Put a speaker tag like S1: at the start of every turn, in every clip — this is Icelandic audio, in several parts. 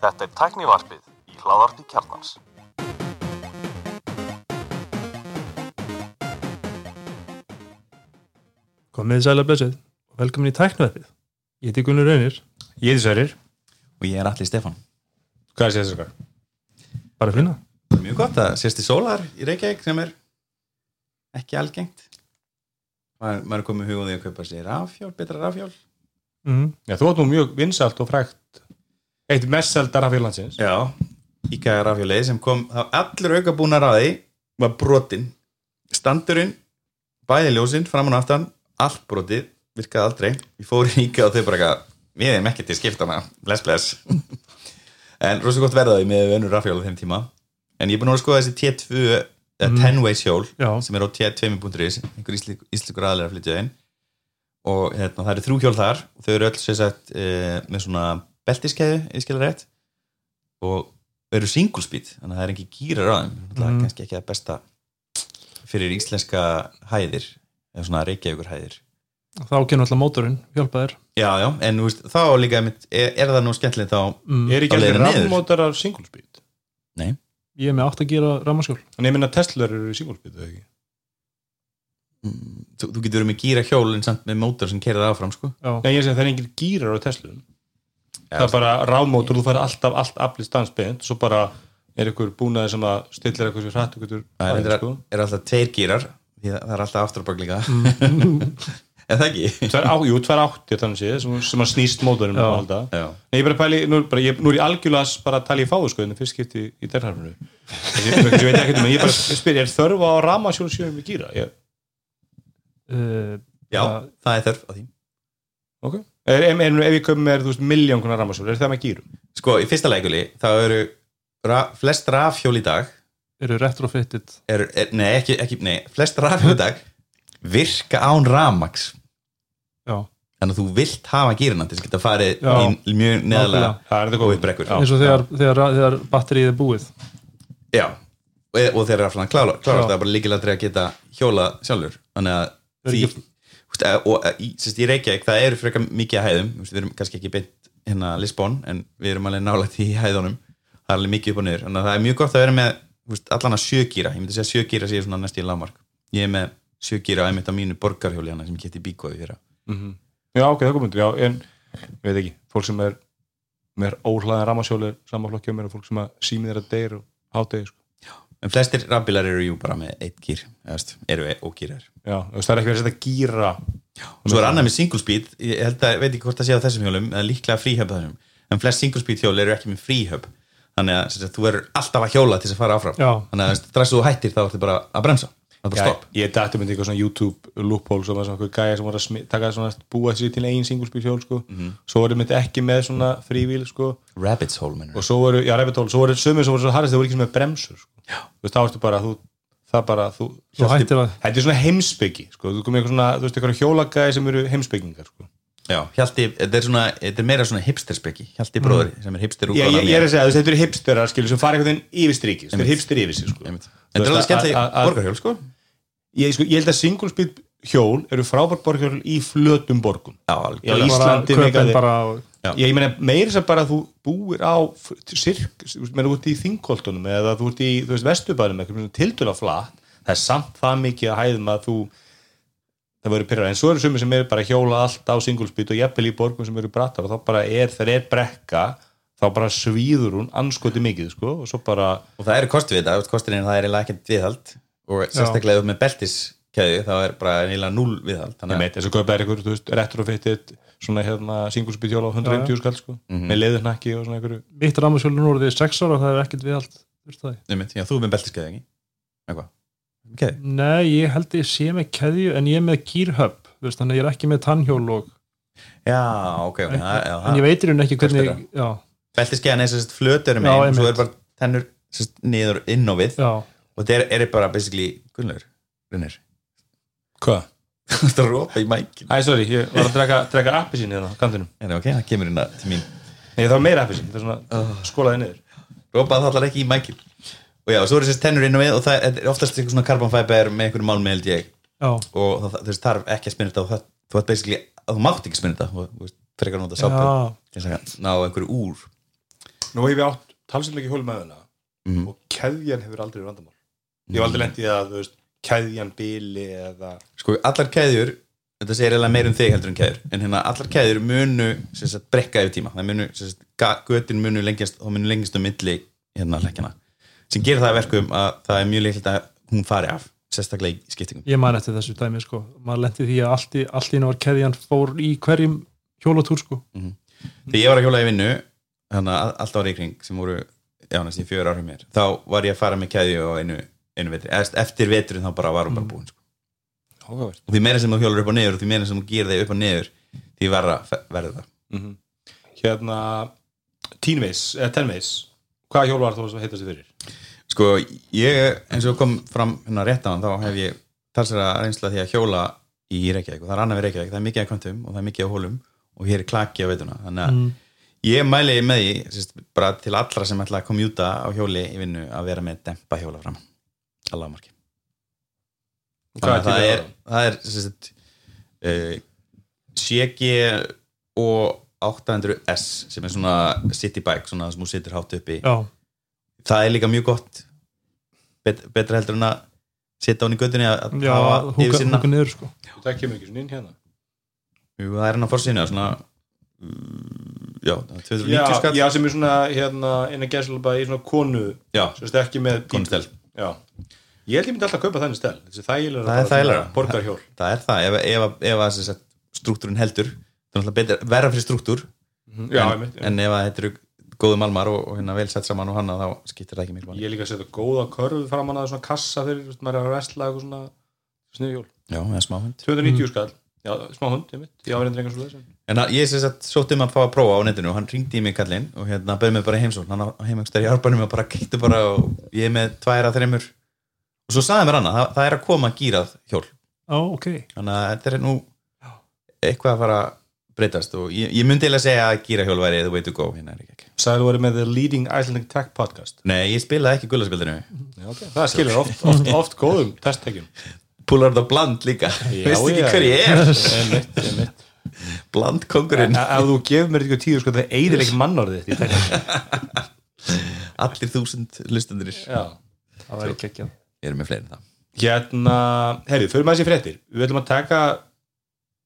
S1: Þetta er tæknivarpið í hláðarpi kjarnans.
S2: Komið sæla blessið og velkomin í tæknaðið. Ég heiti Gunnar Reynir,
S3: Ég heiti Sverrir
S4: og ég er allir Stefan
S3: Hvað er sér þessar?
S2: bara að finna.
S4: mjög gott að sérst í sólar í Reykjavík sem er ekki algengt maður, maður er komið hug á því að kaupa sér rafjól, betra rafjól
S2: Mm.
S3: Já, þú átt nú mjög vinsalt og frægt. Eitt mest seldar af félagnsins
S4: já, íkæða rafjólið sem kom þá allur auka búnar að því var brotin standurinn, bæði ljósinn fram og aftan, allt brotið virkaði aldrei, ég fór í íkæða og þau bara eitthvað, við erum ekki til skiptana bless bless. En rosa gott verðaði með önur rafjól á þeim tíma. En ég er búin að skoða þessi T2 eða 10 way hjól
S2: Já.
S4: sem er á t2.is einhver íslik, íslikur aðlega að flytja inn og hérna, það eru þrjú hjól þar og þau eru öll sem sagt e, með svona beltiskeiðu, ég skilja rétt og eru single speed þannig að það er ekki gýrar á þeim það er
S2: Mhm.
S4: kannski ekki að besta fyrir íslenska hæðir eða svona reykjavíkur hæðir
S2: Þá kemur alltaf mótorinn, hjálpa þér.
S4: já, já, en þú veist, þá líka einmitt, er, er það nú skemmtilegt þá
S2: Mm.
S3: Er ekki
S4: Á
S3: allir
S4: leiðinni niður.
S3: rafmótarar single speed?
S4: nei,
S2: Ég er með átt að gera rammarskjól.
S3: En ég minna Tesla eru single speed, eða ekki?
S4: Þú, þú getur verið með gýra hjól en samt með mótor sem kerir áfram sko.
S2: Já.
S3: Nei, ég segi það er engin gýrar á Tesla Það er bara rafmótor, þú fær alltaf allt aflið stansbeint, svo bara er ykkur búnaði sem að stillir eitthvað sem hrætt ykkur
S4: það er,
S3: aðeins, sko.
S4: er alltaf tveir gýrar því að það er alltaf afturbak líka.
S2: Mm.
S4: en það ekki?
S3: Tvær á, jú, tvær áttir þannig séð sem, sem að snýst mótorinn og halda.
S4: Já,
S3: Nei, ég bara pæli, nú, bara, ég, nú er ég algjörlega bara að tala í fáðu sko, en fyrst skipti í derharfinu ég, ég veit ekki um, en ég bara spyr, er þörfa á ramasjón sjöfum við gýra? Ég,
S2: Uh,
S4: já
S2: Það-
S4: það er þörf á því
S3: ok. Er, ef, ef, ef ég kom með, þú veist, miljón konar ramasjón, er það með gýrum?
S4: sko, í fyrsta leikuli þá eru ra flest rafhjól í dag
S2: eru retrofitted.
S4: er, er, nei, ekki, ekki, nei, flest rafhjól í dag virka án ramax
S2: Já.
S4: þannig að þú vilt hafa gýrina til þess að geta farið
S2: Já.
S4: í mjög neðalega.
S3: Það er.
S2: Eins og þegar, þegar, þegar batterið er búið.
S4: Já, og, og að klára, klárast það bara líkilega að geta hjóla sjálfur þannig að
S2: Er
S4: því
S2: ekki-
S4: úst, og í, sérst, í Reykjavík það eru frekar mikið að hæðum. Við erum kannski ekki beint hérna Lisbon en við erum alveg nálægt í hæðunum. Það er alveg mikið upp og niður. Að það er mjög gott að vera með úst, allan að sjögýra, ég myndi segja sjögýra sé svona næst í lámark ég er með sjögýra einmitt á mínu borgarhjóli hana sem ég geti bíkóði fyrir
S3: Mhm. Já, ok, það komundur, já, en ég veit ekki, fólk sem er með óhlaðan ramasjól samanflokki á mér og fólk sem að símið er að deyr og hátegi, sko.
S4: En flestir rafbílar eru jú bara með eitt gýr eru
S3: þú veist, það er ekki verið að setja gýra
S4: og svo er annað með single speed. Ég held að, veit ekki hvort það sé á þessum hjólum eða líklega fríhöp þessum, en flest single speed hjól eru ekki með fríhöp þannig að, þú verður alltaf að hjóla til þess að fara áfram.
S2: Já.
S4: þannig að strax þú hættir þá ertu bara að bremsa stopp.
S3: ég dætti myndi eitthvað svona YouTube loophole sem var svona gæja sem var að taka svona búa sér til einn single speed hjól, sko svo voru myndi ekki með svona frívíl, sko.
S4: Rabbits hole mennur
S3: og svo voru, já, rabbit hole, svo voru sömur sem voru svo harðist, það voru ekki sem með bremsur, sko. Þú veist, þá varstu bara, þú, það bara, þú
S2: að-
S3: þetta er svona heimsbyggi, sko, þú komið eitthvað svona, þú veist, eitthvað hjólagæði sem eru heimsbyggingar, sko.
S4: Já, Hjalti, þetta er, svona, þetta er meira svona hipsterspeki. Hjalti bróður sem er hipster
S3: ég, ég, ég er að segja, þú veist, þetta eru hipsterar, skilur, sem fara einhvern veginn yfir striki, þetta er hipster yfir sig, sko.
S4: Þetta er alveg
S3: að-
S4: skemmtileg
S3: að- að-
S4: borgarhjól sko
S3: ég, sko, ég held að single speed hjól eru frábært borgarhjól í flötum borgum.
S4: Já,
S3: Já. Íslandi ég, ég meina meira þess að bara þú búir á sirk, meina þú ert í þingkoltunum eða þú ert í, eitthvað tildurlega flatt, það er samt það mikið að hæðum að þú það verður pyrrar, en svo eru sumir sem eru bara hjóla allt á single speed og jafnvel í borgum sem eru brattar og þá bara er, þegar er brekka þá bara svíður hún anskoti mikið, sko, og svo bara
S4: og það eru kosti við þetta, kostin er að það er ekkert viðhald og sérstaklega ef með beltiskeiði þá er bara eiginlega null viðhald
S3: ég
S4: þannig að
S3: meit, þess að kaupa er ykkur, þú veist, retrofitted svona hérna single speed hjóla á 150 skall, sko,
S4: Mhm.
S3: með leðurnakki og svona ykkur
S2: Mitt rammarskjól er núrið 6 ára og það er ekkert við allt. Það.
S4: Einmitt, já, þú er með beltiskeiði ekki eitthvað okay.
S2: Nei, ég held að ég sé með keðju en ég er með gýrhöpp. Þannig að ég er ekki með tannhjól og...
S4: já, ok, ok já, já,
S2: En ég veitir hún ekki hvernig...
S4: Beltiskeiðan er sérst flötur um
S2: Já,
S4: einn og svo er bara tennur niður inn á við
S2: já.
S4: Og þetta er, er bara basically gunnlegur, Runnir
S3: hvað?
S4: þú ert að rópa í mækin
S3: Æ, sorry, ég var að draka, draka appi sín hérna á kantinum.
S4: En ok, það kemur inn að til mín.
S3: Nei, það var meira appi sín, það er svona
S4: Oh.
S3: skólaði niður.
S4: Rópaði það allar ekki í mækin. Og já, svo er sérst tennur inn á við og það er oftast eitthvað svona carbon fiber með einhverju málmi held ég.
S2: Já,
S4: og það, það, þarf ekki að spinna þetta og það, þú ert basically, að þú mátt ekki spinna þetta og, þú veist, frekar nota sápu ná einhverju úr.
S3: Nú hef ég átt með hana
S4: Mhm.
S3: og keðjan hefur aldrei verið vandamál Ég hef aldrei lendið að, þú veist, keðjan bíli eða
S4: sko allar keðjur þetta segir eiginlega meir um þig heldur en keðjur en hérna allar keðjur munu sem sagt, brekka yfir tíma. Það munu, sem sagt, götin munu lengjast og munu lengjast um milli hérna hlekkjana sem gerir það að verkum að það er mjög leikilt að hún fari af sérstaklega í skiptingum.
S2: Ég man eftir þessu dæmi sko. Maður lendi því að allt í, allt í einu var keðjan fór í hverjum hjólatúr sko.
S4: Þegar ég var að hjóla í vinnu þannig að allt ári í kring sem voru já, næst í fjör árum mér þá var ég að fara með keðju á einu, einu vetri. Eftir veturinn þá bara var hún bara búin sko. Og því meira sem þú hjólar upp og niður og því meira sem þú gerir þig upp og niður því verða það.
S3: Hérna, tínveis, eða tenveis Hvaða hjól var það sem heitast þið fyrir?
S4: Sko, ég, eins og kom fram hérna rétt á hann, þá hef ég talsara reynsla því að hjóla í Reykjavík. Og það er annað við Reykjavík, það er mikið að kvöntum og það er mikið á hólum og hér er klaki á veituna þannig að ég mæli með því bara til allra sem ætla að komjúta á hjóli í vinnu að vera með dempa hjóla fram alveg marki
S3: Hvaða
S4: það er, það er sérst, uh, CG og 800S sem er svona city bike, svona sem þú situr hátt uppi
S2: já,
S4: það er líka mjög gott Bet, betra heldur en að setja hún í göttunni að að hafa yfir sinna
S2: húka niður sko.
S3: Það kemur ekki svona inn hérna.
S4: Jú, það er hann á fórsýna svona mm, já, 290
S3: Já, já, sem er svona, hérna, innan gæsluba í svona konu
S4: Já,
S3: Sérst ekki með
S4: Konustel.
S3: Já. Ég held ég myndi alltaf að kaupa þenni stel Þessi þægilega
S4: Það er þægilegra.
S3: Borgarhjól.
S4: Það er það. Ef, ef, ef, ef struktúrin heldur það er betra, verra fyrir struktúr
S3: Já,
S4: en,
S3: einmitt,
S4: en ef þetta eru góðu malmar og, og hérna vel sett saman og hanna þá skiptir það ekki miklu
S3: Ég líka að setja góða körfu framan að svona kassa fyrir, maður er að vestla eitthvað svona sniðhjól.
S4: Já, það er smá hund.
S3: 290 skall, já, smá hund, ég mitt, ég áverðin.
S4: En að, ég sem sagt sótti um að fá að prófa á netinu og hann ringdi í mig kallinn og hérna bauð mig bara heimsókn. Hann á heimægstar í árbænum og bara kýttu bara og ég er með tværa þreymur og svo sagði mér annað, það, það er að koma gýrað hjól.
S2: Já, ok,
S4: þannig að þetta er nú eitthvað að fara að breytast og ég, ég myndi eiginlega segja að gýrahjól væri the way to go hérna er ég ekki
S3: Sæður þú verið með The Leading Icelandic Tech Podcast.
S4: Nei, ég spilaði ekki gullaspildinu
S3: Já, ok. Það skilur oft, oft, oft góðum testtekjum.
S4: Pullard og Bland líka. Veist ekki hver ég er. Bland kongurinn
S3: Ef þú gefur mér eitthvað tíu, sko, það eiðir ekki mannorðið.
S4: Allir þúsund lustendur
S2: það væri geggjað
S4: Ég er með fleiri það
S3: Hérna, herri, fyrir maður sér fréttir. Við ætlum að taka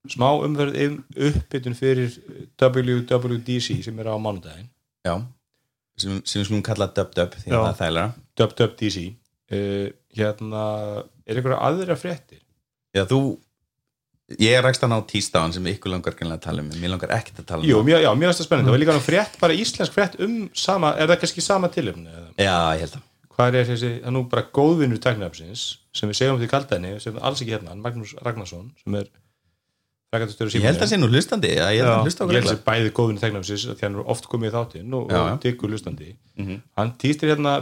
S3: smá umferð um uppbytun fyrir WWDC sem er á mánudaginn.
S4: Já, sem, sem við skulum kalla dub-dub því að það er þægilega
S3: WWDC. Uh, hérna, er einhverja aðra fréttir?
S4: Já, þú Ég rækst hann á tístaðan sem ykkur langar að tala um, mér langar ekkert að tala um
S3: Jú,
S4: það.
S3: mjög, já, mjög spennandi. Það var líka nú frétt, bara íslensk frétt um sama, er það kannski sama eða?
S4: Já, ég held að
S3: Hvað er þessi, það er nú bara góðvinnur tæknafsins sem við segjum því kaldaðinni, sem alls ekki hérna, hann, Magnús Ragnarsson, sem er
S4: Ég held að sé nú hlustandi, ég held að hlusta á
S3: Ég held
S4: greinlega
S3: að bæði góðvinnur tæknafsins, því hann er oft komið í þáttinn og, og diggur hlustandi. Hann týstir hérna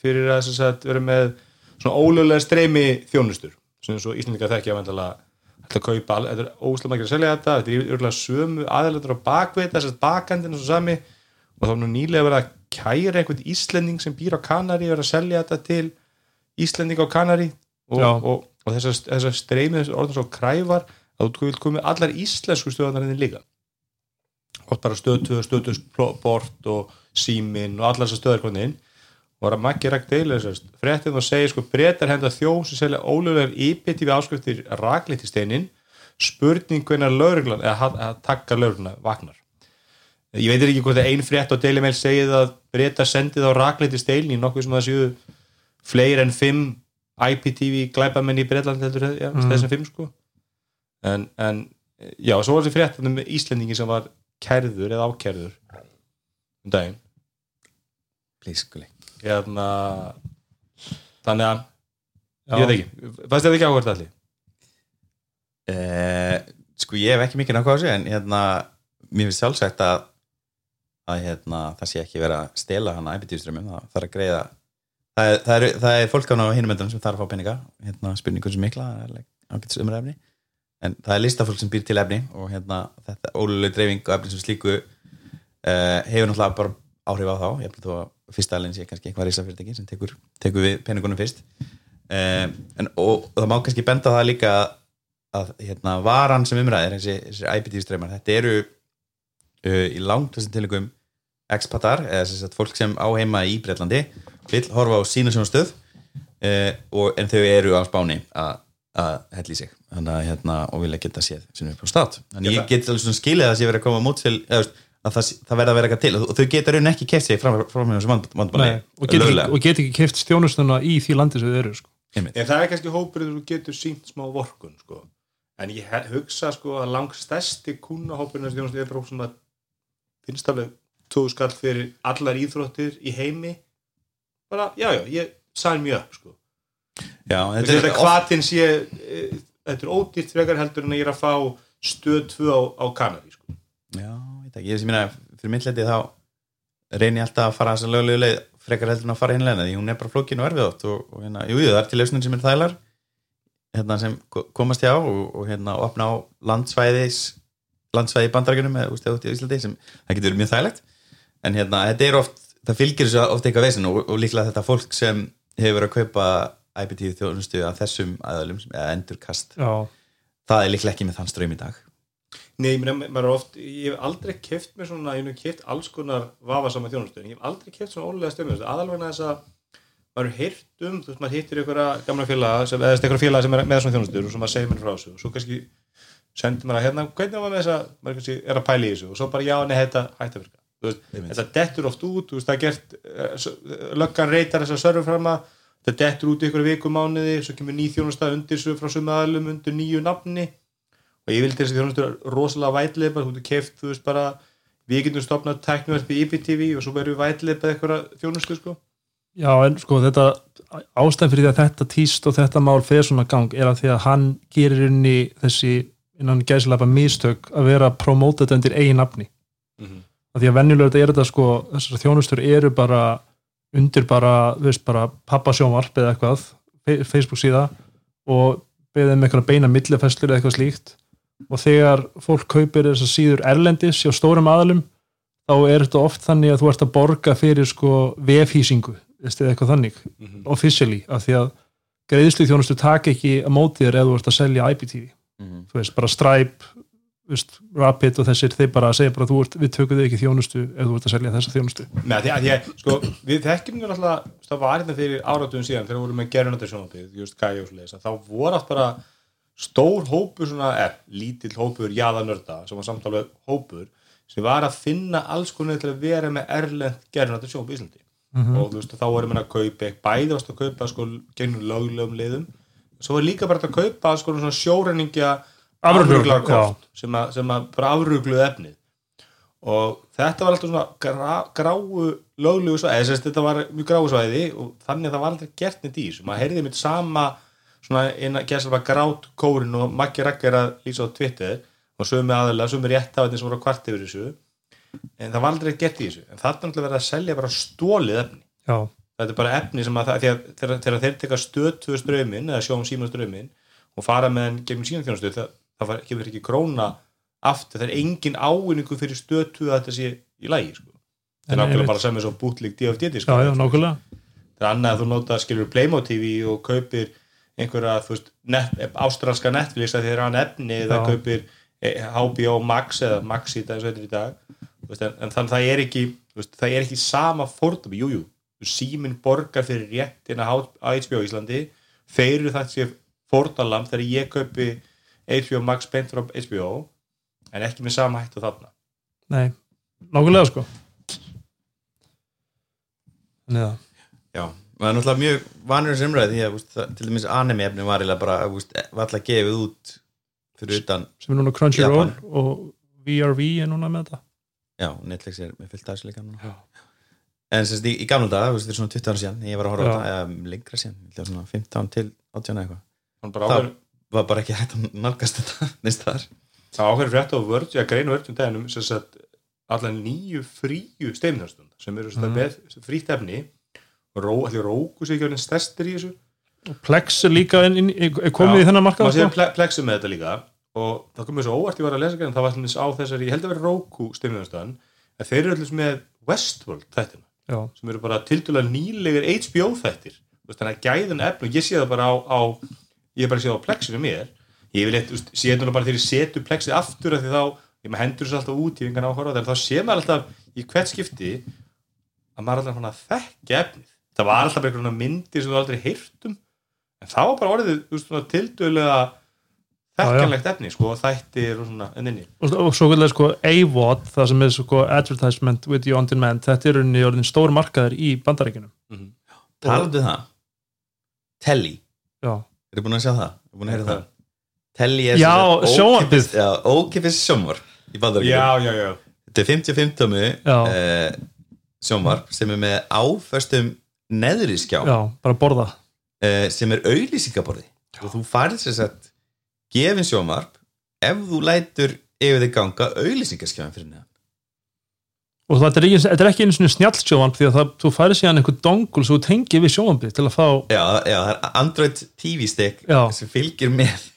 S3: fyrir og að að sagt, vera með svona ólögulega streymi þjónustur sem svo Íslandingar þekkja vandalega ætla að kaupa, þetta er margir að selja þetta þetta er örgulega sömu aðlættur á bakvið þess að bakandinn og svo sami. Og þá er nú nýlega verið að kæra einhvern Íslending sem býr á Kanari verið að selja þetta til Íslending á Kanari og,
S2: Já.
S3: og, og þessar, þessar streymi þessar orðan svo kræfar að þú vil komið allar íslensku stöðanarinn líka. Og bara stöðtöð, stöðtöðsport og símin og allar þessar stöðar konið inn. og var að makki rækt deila þessast fréttin og segir sko breytar henda þjó sem selja ólögulegar íbytti við áskriftir rakliti steinin spurning hvenar lögreglan eða að, að takka lögregluna vagnar. Ég veit ekki hvort að ein frétt á Daily Mail segið að breytar sendið á rakliti stein í nokkuð sem það séu fleiri en fimm IPTV glæpamenn í Breitland heldur ja, mm. þessum fimm sko. En, en já, svo var þessi frétt með Íslendingi sem var kærður eða ákærður um daginn.
S4: Please, gulli
S3: hérna þannig að,
S2: Já.
S3: ég veit ekki fannst þetta ekki áhvert allir?
S4: eh, Sko, ég hef ekki mikið náttúrulega á þessu en hérna, mér finnst sjálfsagt að að hérna, það sé ekki vera að stela hana æpitíðströmmum, það þarf að greiða það er, það er, það er fólk á hinumöndanum sem þarf að fá peninga, hérna spurningur sem mikla ágætis umræfni en það er listafólk sem býr til efni og hérna þetta óluleg dreifing og efni sem slíku uh, hefur náttúrulega bara áhrif á þá, ég held þó að fyrsta alveg sé kannski eitthvað reisafyrirtæki sem tekur, tekur við peningunum fyrst. Um, en, og, og það má kannski benda það líka að hérna, varan sem umræðir þessi, þessi IPT streymar, þetta eru uh, í langt þessum tilengum expatar, eða sem sagt fólk sem á heima í Breitlandi, vill horfa á sína svona stöð uh, og, en þau eru á spáni að að hella í sig. Þannig að hérna og vilja geta séð sem er upp á stát. Þannig ég get alveg svona skilið að það sé verið að koma mót til eða, veist, að það, það verða að vera eitthvað til og þau geta raun ekki keft sig fram, fram með þessu vand, vandbáli
S2: Nei, og get ekki, og get ekki keft stjónustuna í því landi sem þið eru sko.
S3: En það er kannski hópur þú getur sínt smá vorkun sko. en ég hugsa sko að langt stærsti kúnahópurinn er þjónast við sem að finnst alveg tóðu skall fyrir allar íþróttir í heimi bara, já, já, ég sæl mjög sko.
S4: Já,
S3: þetta, þetta hvaðin sé e, þetta er ódýrt frekar heldur en að ég er að fá stöð 2 á, á Kanari sko.
S4: Já, ekki, ég sem minna fyrir mitt leiti þá reyni ég alltaf að fara þess að löglegu leið frekar heldur en að fara hinlega því hún er bara flókin og erfið átt og, og hérna, jú, jú, það er til lausnin sem er þælar hérna sem ko- komast hjá og, og hérna opna á landsvæðis landsvæði í bandarækjunum eða úst, eða út í Íslandi sem það getur mjög þægilegt. En hérna, þetta er oft, það fylgir þessu oft eitthvað veginn og, og líklega þetta fólk sem hefur verið að kaupa IPT þjónustu að þessum aðalum, eða endurkast
S2: já,
S4: það er líklega ekki með þann ströym í dag
S3: Nei, maður er oft, ég hef aldrei keft mér svona, ég hef keft alls konar vafasama þjónustu, en ég hef aldrei keft svona ólega stömmið, aðalvegna þess að maður er heyrt um, þú veist, maður hittir einhverja gamla félaga, eða einhverja félaga sem er með svona þjónustur og svo maður segir mér frá þessu og svo kannski sendir maður að hérna, hvernig var með þessa maður kannski er að pæla í þessu og svo bara já, nei, þetta hætti að virka, þú veist, þetta dettur oft út, þú veist, það er gert eh, löggan reytar þess að server fram að þetta dettur út í einhverju vikumánuði, svo kemur ný þjónusta undir frá sömu aðalum undir nýju nafni og ég vildi þessi þjónustur rosalega vætleipa, þú getur keft þú veist bara, við getum stopnað tekniverfi IPTV og svo verðum við vætleipa eitthvað þjónustu sko.
S2: Já, en sko þetta ástæðan fyrir því að þetta týst og þetta mál fer svona gang er að því að hann gerir inn í þessi innan gæslepa mistök að vera að promóta þetta undir eigin nafni. Að því að venjulega er þetta sko þessar þjónustur eru bara undir bara, veist, bara pappasjónvarp eða eitthvað, Facebook síða og beðið með eitthvað beina millifæslur eða eitthvað slíkt og þegar fólk kaupir þessar síður erlendis hjá stórum aðalum þá er þetta oft þannig að þú ert að borga fyrir sko vefhýsingu eða eitthvað þannig, officially af því að greiðslu þjónustu taka ekki að móti þér eða þú ert að selja IPTV þú veist, bara Stripe þú veist, Rapid og þessir, þeir bara segja bara ert, við tökum þig ekki þjónustu ef þú ert að selja þessa þjónustu.
S3: Með því að að, sko, við þekkjum við alltaf, það var hérna fyrir áratugum síðan þegar við vorum með gerunandar sjónabíð, just að þá voru allt bara stór hópur svona, er, lítill hópur jaðanörda, sem var samtalið hópur, sem var að finna alls konar til að vera með erlend gerunandar sjónabíð í Íslandi og þú veist, þá vorum við að kaupa bæði varst að kaupa sko gegnum löglegum liðum svo var líka bara að kaupa sko svona sjórenningja afruglarkort sem, að- sem að bara afrugluð efnið. Og þetta var alltaf svona grá, gráu löglegu svæði, eða þetta var mjög gráu svæði og þannig að það var alltaf gert í þessu. Maður heyrði mitt sama svona eina gæslega grát kórin og Maggi Raggi er að lýsa á Twitter og sömu aðalega, sömu réttafættin sem voru kvart yfir þessu. En það var aldrei gert í þessu. En það er náttúrulega verið að selja bara stólið efni.
S2: Já,
S3: þetta er bara efni sem að það þegar, þegar þeir teka stöðtöðu strömin eða sjóum síma strömin og fara með hann gegnum sína þjónustu það, það var, kemur ekki króna aftur, það er engin ávinningu fyrir stöðtöðu að þetta sé í lægi sko. það er nákvæmlega bara sem er svo bútlík DFD sko. það er annað að þú nota skilur Playmo TV og kaupir einhverja þú veist, net, ástralska Netflix að þeir eru hann efni eða kaupir eh, HBO Max eða Max í dag, í dag veist, en, en þannig það er ekki veist, það er ekki sama fórtum jújú, síminn borgar fyrir réttin að HBO Íslandi þeir eru það sé fórtalam þegar ég kaupi HBO Max beint frá HBO en ekki með sama hættu þarna.
S2: Nei, nákvæmlega sko. Þannig að
S4: Já, það er náttúrulega mjög vanur semræði því að úst, það, til dæmis anime efni var bara úst, var alltaf gefið út fyrir utan,
S2: sem er núna Crunchyroll og VRV er núna með þetta.
S4: Já, Netflix er með líka núna. En semst í, í gamla þú veist, fyrir svona 20 ára síðan ég var að horfa á
S2: Já.
S4: þetta, eða lengra síðan ég held að svona 15 til 18 eða eitthvað. Þá
S3: áhverju,
S4: var bara ekki hægt að nálgast þetta neist þar
S3: það áhverju frétt á vörd, ég greinu vörd um deginum sem sagt allan nýju fríu steimnarstund sem eru mm. frítt efni ró, allir róku sig ekki orðin stærstir í þessu?
S2: Og Plex er líka inn, inn, komið í þennan markað
S3: maður séð
S2: sko?
S3: ple plexum með þetta líka. Og það komið svo óvart ég var að lesa grein það var allir á þessari, ég held að vera róku steimnarstund en þeir eru allir með Westworld þættina sem eru bara tildulega nýlegir HBO þættir. Þannig að gæðun efni, og ég sé það bara á, á ég er bara að sé það á plexinu mér. Ég vil eitthvað, sé þetta bara þegar ég setu plexið aftur af því þá, ég maður hendur þessu alltaf út í vingan þegar þá sé maður alltaf í hvert skipti að maður alltaf þekkja efnið það var alltaf bara einhverjum myndir sem þú aldrei heyrtum en það var bara orðið svona tildulega þekkjanlegt efni, sko, og þættir og svona enninni
S2: og, og svo vilja sko AVOD, það sem er sko advertisement with you on demand, þetta er unni orðin stór markaður í bandaríkinum
S4: Talandi um það. Telly,
S2: já,
S4: er búin að sjá það? Er búin að heyra það? Telly er
S2: Já,
S4: ókipis sjómar í bandaríkjum
S3: já, já, já,
S4: Þetta er 55 tómi
S2: Já.
S4: uh, sjómvarp sem er með áföstum neðri skjá
S2: já, bara borða.
S4: uh, sem er auðlýsingaborði og þú farið sér sett gefin sjómvarp ef þú lætur yfir þig ganga auðlýsingaskjáin fyrir neðan.
S2: Og þetta er er ekki einu svona snjallsjónvarp því að það, þú færi síðan einhver dongul svo þú tengir við sjónvarpið til að fá
S4: Já, já, það er Android TV stick
S2: Já.
S4: sem fylgir með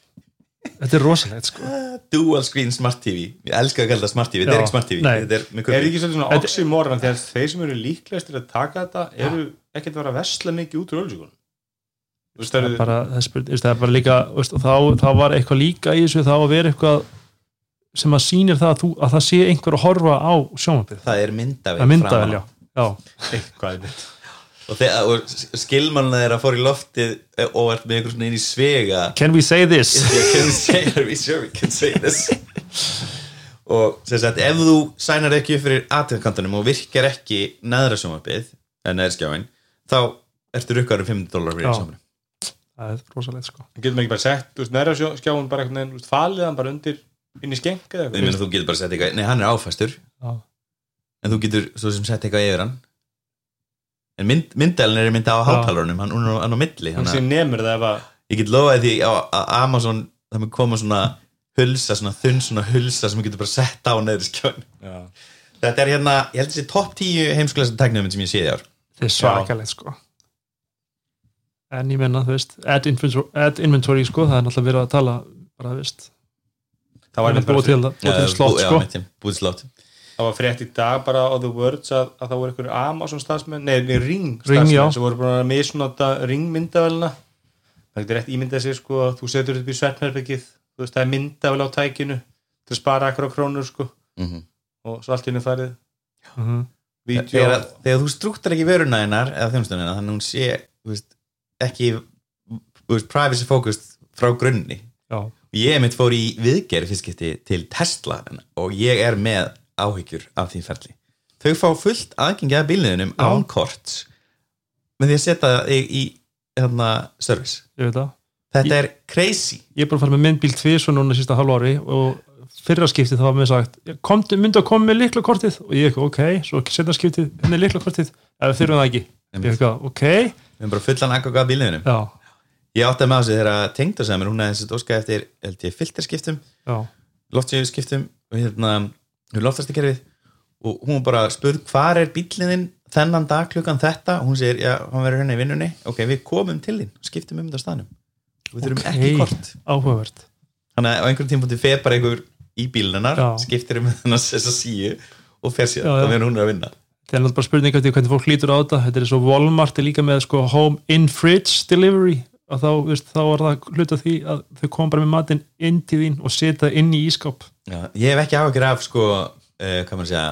S2: þetta er rosalegt sko.
S4: Dual screen smart TV ég elska að kalla það smart TV, þetta er ekki smart TV er
S3: er ekki svolítið svona oxymoron þegar þeir sem eru líklegastir að taka þetta eru ekkert að vera að vesla mikið út úr veist, það
S2: er bara, það er, er bara líka veist, og þá, þá var eitthvað líka í þessu þá að vera eitthvað sem að sýnir það að, þú, að það sé einhver að horfa á sjónvarpið.
S4: Það er myndavel
S2: það er myndavel, já, já.
S3: eitthvað
S4: og, og skilmanna þeirra fór í loftið eh, og er með einhver svona inn í svega.
S2: Can we say this?
S4: can we say, are we sure we can say this? Og sem sagt ef þú sænar ekki upp fyrir aðtöðkantunum og virkar ekki neðra sjónvarpið en neðra skjáin þá ertu rukkaður um 500 dólar fyrir sjónvarpið
S2: það er rosalegt sko.
S3: Getur maður ekki bara sett, þú veist, næra skjáun bara einhvern veginn, falið hann bara undir inn í skenk eða
S4: ég meina þú getur bara sett eitthvað, nei hann er áfæstur
S2: já,
S4: en þú getur svo sem sett eitthvað yfir hann. En mynd, myndælin er mynda á hátalarunum hann, er á- hann á milli
S3: hann
S4: hann
S3: sé nemur það ef að
S4: ég get lofaði því á að Amazon það mun koma svona hulsa svona þunn svona hulsa sem þú getur bara sett á neðri skjáin
S3: já.
S4: þetta er hérna, ég held þessi topp 10 heimskulegsta teknuminn sem ég séð í ár
S2: þetta er svakalegt sko. En ég menna, þú veist add inventory, add inventory sko, það er náttúrulega verið að tala bara, þú veist.
S3: Það var,
S2: búið til, til slott
S4: bú-
S2: sko.
S4: mitt, búið slott
S3: það var frétt í dag bara á The Words að, að það voru einhverju Amazon stafsmenn, nei, nei Ring stafsmenn sem voru bara að misnota Ring myndavelina það getur rétt ímyndað sér sko að þú setur upp í svefnherbyggið þú veist það er myndavel á tækinu til að spara akkur á krónur sko.
S4: Mm
S3: og svo allt í henni farið.
S2: Mhm.
S3: vídeo
S4: þegar, þegar þú strúktar ekki veruna hennar eða þjómstunina, þannig að hún sé veist, ekki veist, privacy focused frá grunni.
S2: Já,
S4: ég mitt fór í viðgerð fyrstskipti til Tesla og ég er með áhyggjur af því ferli. Þau fá fullt aðgengi að bílniðinum
S2: Já.
S4: án korts með því að setja þig í hérna, service.
S2: Ég það.
S4: Þetta er crazy.
S2: Ég er bara að fara með myndbíl tvís og núna sísta halv ári og fyrra skiptið þá var mér sagt komdu, myndu að koma með likla kortið? Og ég ekki, ok, svo setna skiptið henni likla kortið, ef þurfum það ekki. Ég ekki, ok,
S4: við erum bara fullan aðgang að bílniðinum
S2: já,
S4: ég átti að með sig þegar tengd og sagði mér hún hefði þessi óskæði eftir filterskiptum loftsjöfskiptum og hérna loftastakerfið og hún bara spurð hvar er bílliðin þennan dag klukkan þetta? Og hún segir, já, hann verður hérna í vinnunni. Ok, við komum til þín, skiptum um þetta staðnum. Við þurfum
S2: Ok.
S4: ekki kort.
S2: áhugavert.
S4: Þannig að á einhverjum tímpúti fer bara einhver í bílinnar,
S2: Já.
S4: skiptir um þess að síu og fer sér, þá verður hún er að vinna.
S2: Það er náttúrulega bara spurning eftir hvernig fólk lítur á þetta. Þetta er svo Walmart er líka með sko home in fridge delivery. Og þá, veist, þá er það hluta því að þau koma bara með matinn inn til þín og setja inn í ískap
S4: já, ég hef ekki áhyggjur af sko, uh, hvað maður segja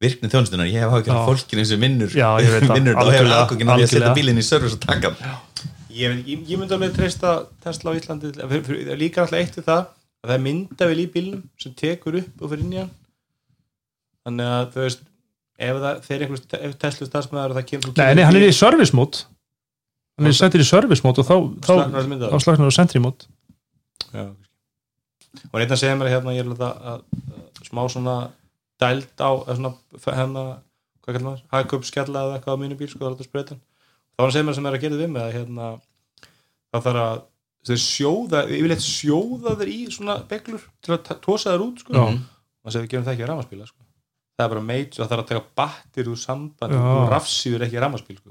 S4: virkni þjónustunar, ég hef áhyggjur af fólkinu sem vinnur,
S2: Já, ég veit það.
S4: vinnur og hefur
S2: Algjörlega,
S4: aðgókinu að því að setja
S2: algjörlega.
S4: bílinn í service og taka hann.
S3: Ég, ég, ég myndi alveg treysta Tesla á Íslandi líka alltaf eitt við það. að það er myndavel í bílnum sem tekur upp og fyrir inn í hann. Þannig að þú veist ef það fer einhver ef Tesla stafsmæður og það kemur
S2: nei, nei, hann er í service mode hann er settir í service mode og þá, þá,
S3: slagnar
S2: þá sentry mode
S3: Já, og einn að segja mér hérna ég er alveg að, að, að smá svona dæld á svona hérna, hvað kallar maður, hagkup skella eða eitthvað á mínu bíl sko, það er alltaf spreytan þá var hann segja mér sem er að gera við mig að hérna, það þarf að þeir sjóða, yfirleitt sjóða þeir í svona beglur til að tosa þeir út sko. Og segir við gerum það ekki að rafmaspíla sko. það er bara meit, það þarf að taka battir úr samband
S2: Já.
S3: og rafsýður ekki rafmaspíl sko.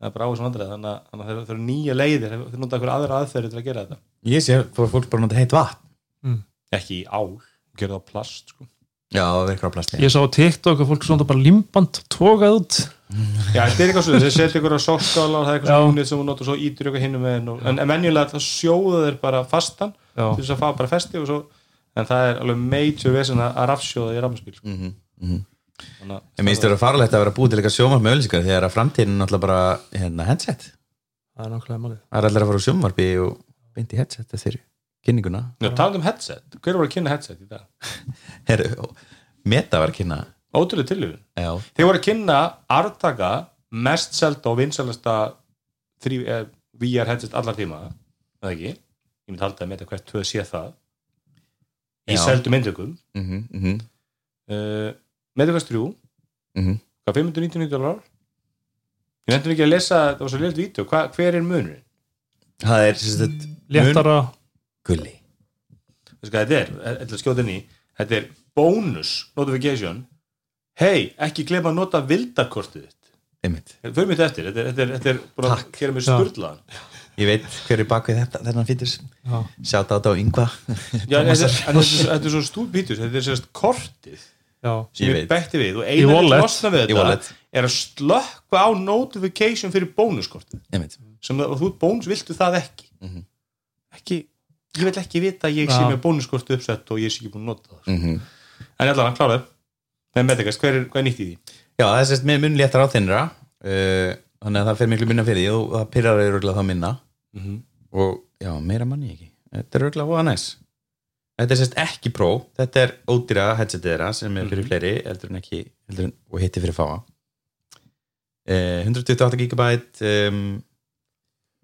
S3: það er bara á þessum vandræð þannig að- þannig að þeir eru nýja leiðir þeir nota einhver aðra aðferði til að gera þetta
S4: ég sé, fór fólk bara að nota heitt vatn
S3: ekki í ál, gera það á plast sko.
S4: Já, það verður á plasti
S2: ég sá á TikTok að fólk svona bara limband tókað út
S3: Já, þetta er eitthvað svona, þeir setja ykkur á sokkala og það er eitthvað svona unit sem hún notar og svo ítur ykkur hinnum með en, en menjulega það sjóða þeir bara fastan
S2: Já.
S3: til þess að fá bara festi og svo en það er alveg major vesen að rafsjóða í sko.
S4: Mhm, mhm.
S3: Þannig að-
S4: Ég minnst þér að farlegt að vera búið til eitthvað sjómarp með öllisikar þegar að framtíðin er náttúrulega bara hérna, headset
S2: það er nákvæmlega málið
S4: Það er allir að fara úr sjómarpi og beint í headset eftir kynninguna.
S3: Já, talandi um headset, hver var að kynna headset í dag?
S4: Herru, Meta var að kynna.
S3: Ótrúlega tillöfun
S4: Já,
S3: Þeir voru að kynna artaka mest selda og vinsalasta eh, VR headset allar tíma eða ekki, ég myndi halda að meta hvert tvö sé það. Í
S4: Já.
S3: seldu myndökum
S4: mhm, mhm,
S3: uh, Medicast 3
S4: mhm.
S3: Hvað 599 dólar ég nefndur ekki að lesa, það var svo leilt vídeo. Hva, hver er munurinn?
S4: Það er sem sagt,
S2: léttara,
S4: gulli.
S3: Þetta er, þetta er skjóta inn í. Þetta er bonus notification. Hei, ekki glemma að nota vildakortið þitt. Fyrir mitt eftir, þetta er, þetta er, þetta er bara að gera mér
S2: Já.
S3: skurlaðan
S4: Ég veit hver er bak við þetta, þennan fítus
S2: já,
S4: Sjátt á þetta á yngva
S3: þetta er- en þetta er- þetta er svo er sérst kortið
S2: já,
S3: sem
S4: veit.
S3: bætti við. Og eina
S2: wallet.
S3: að losna við þetta er að slökka á notification fyrir bónuskortið. Sem þú bónus viltu það ekki?
S4: Mhm.
S3: ekki, ég vil ekki vita að ég sé með bónuskortið uppsett og ég sé ekki búin að nota það
S4: Mhm.
S3: en allan, kláraði. Með Medicast, hver er, hvað er nýtt í því?
S4: Já, það er sérst með mun léttar á þinnra uh, Þannig að það fer miklu minna fyrir því og það pyrrar er örgulega þá minna.
S3: Mm
S4: og já, meira manni ekki. Þetta er örgulega voða næs. Þetta er sérst ekki pró, þetta er ódýra headsetið þeirra sem er fyrir fleiri heldur en ekki, heldur en, og hitti fyrir fáa. Uh, 128 gigabyte um,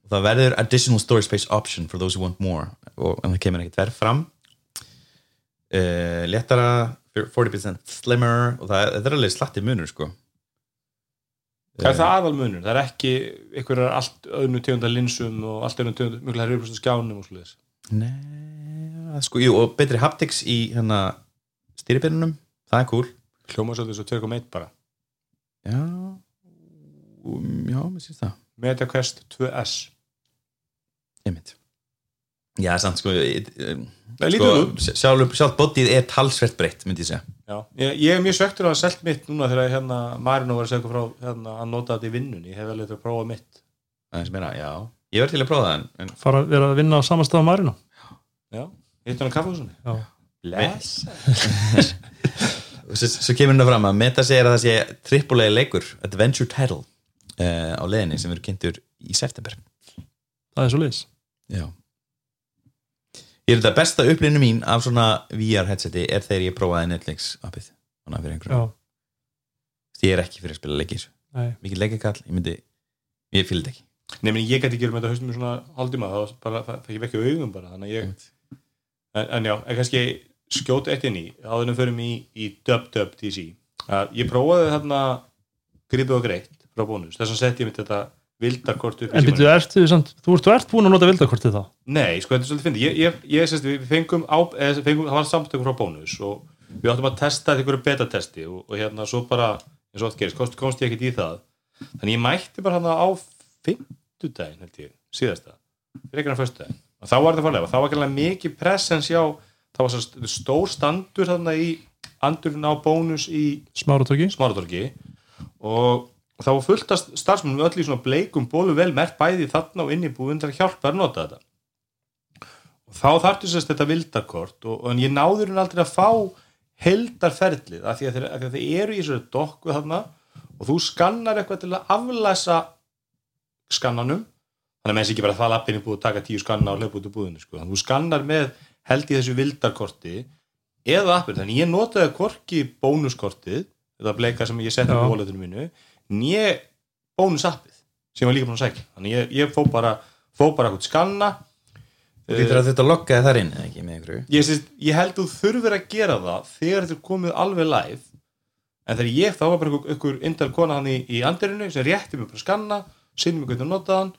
S4: og það verður additional storage space option for those who want more og en það kemur ekkert verð fram uh, léttara 40% slimmer og það, þetta er alveg slatti munur sko
S3: Hvað er það aðal munur? Það er ekki einhverjar allt öðnu tegunda linsum og allt öðnu tegunda mjög hlæri upplýstu skjánum og svoleiðis.
S4: Nei, sko, jú, og betri haptics í hérna stýripinnunum, það er cool
S3: Hljóma svolítið svo 2.1 bara.
S4: Já um, Já, mér syns það
S3: MetaQuest 2S.
S4: Einmitt. Já, samt sko, sko sjálf, sjálf bodyð er talsvert breytt, myndi ég segja
S3: Já. Ég, ég er mjög svektur að hafa selt mitt núna þegar hérna Marino var að segja frá hérna, að nota þetta í vinnunni. Ég hef alveg þetta að prófa mitt.
S4: Það er sem meira, já Ég verð til að prófa það en, en
S2: fara að vera að vinna á samastað á Marino
S3: Já. Hitt hann á kaffehúsunni.
S2: já,
S3: Bless.
S4: svo, svo kemur hérna fram að Meta segir að það sé trippulegi leikur Adventure Title uh, á leiðinni sem verður kynntur í september
S2: það er svo liðs
S4: Já Ég er þetta besta upplýinu mín af svona VR headseti er þegar ég prófaði Netflix appið Þannig að fyrir
S2: já,
S4: einhverjum Ég er ekki fyrir að spila leikis
S2: nei,
S4: Mikið leikakall, ég myndi Ég fylgði ekki
S3: Nei, meni, ég gæti ekki verið með þetta haustum í svona hálfdíma. Það var bara, það það ekki vekja augum bara. Þannig að ég, en, en já, en kannski skjóta eitt inn í, áður en við förum í, í dub-dub TC. Að ég prófaði þarna gripið og greitt frá bónus. Þess að setja ég mitt þetta vildarkort upp í
S2: en byrju, ertu samt þú ert, ert búin að nota vildakortið þá?
S3: Nei, sko, þetta er svolítið fyndið. Ég, ég, ég sérst, við fengum, á, eða, fengum það var samtökum frá bónus og við áttum að testa ykkur betatesti og, og hérna svo bara, eins og oft gerist, komst, komst ég ekkert í það. Þannig ég mætti bara hann á fimmtudaginn, held ég, síðasta, fyrir hann föstudaginn. Og þá var þetta farlega, þá var ekki alveg mikið presens hjá, það var svo stór standur þarna í andurinn á bónus í Smáratorgi. Og þá var fullt af starfsmunum öll í svona bleikum bólu vel mert bæði þarna og inn í búin til að hjálpa að nota þetta. Og þá þarftu sérst þetta vildarkort og, en ég náður hún aldrei að fá heldarferlið af því að þeir, þeir eru í þessu dokku þarna og þú skannar eitthvað til að aflæsa skannanum. Þannig að menn sé ekki bara að það lappinni búið að taka tíu skanna og hlaupa út úr búðinu sko. þannig að þú skannar með held í þessu vildarkorti eða appir, þannig ég notaði hvorki bónuskortið, þetta bleika sem ég setti á walletinu mínu, nýje bónusappið sem var líka búin að sækja. Þannig ég, ég fó bara, fó bara eitthvað skanna.
S4: Þú lítur að þetta lokkaði þar inn eða ekki með einhverju?
S3: Ég, ég held þú þurfir að gera það þegar þetta er komið alveg live. En þegar ég, þá var bara einhver, einhver indal kona hann í, í andirinu sem rétti mig bara að skanna, sinni mig hvernig að nota hann.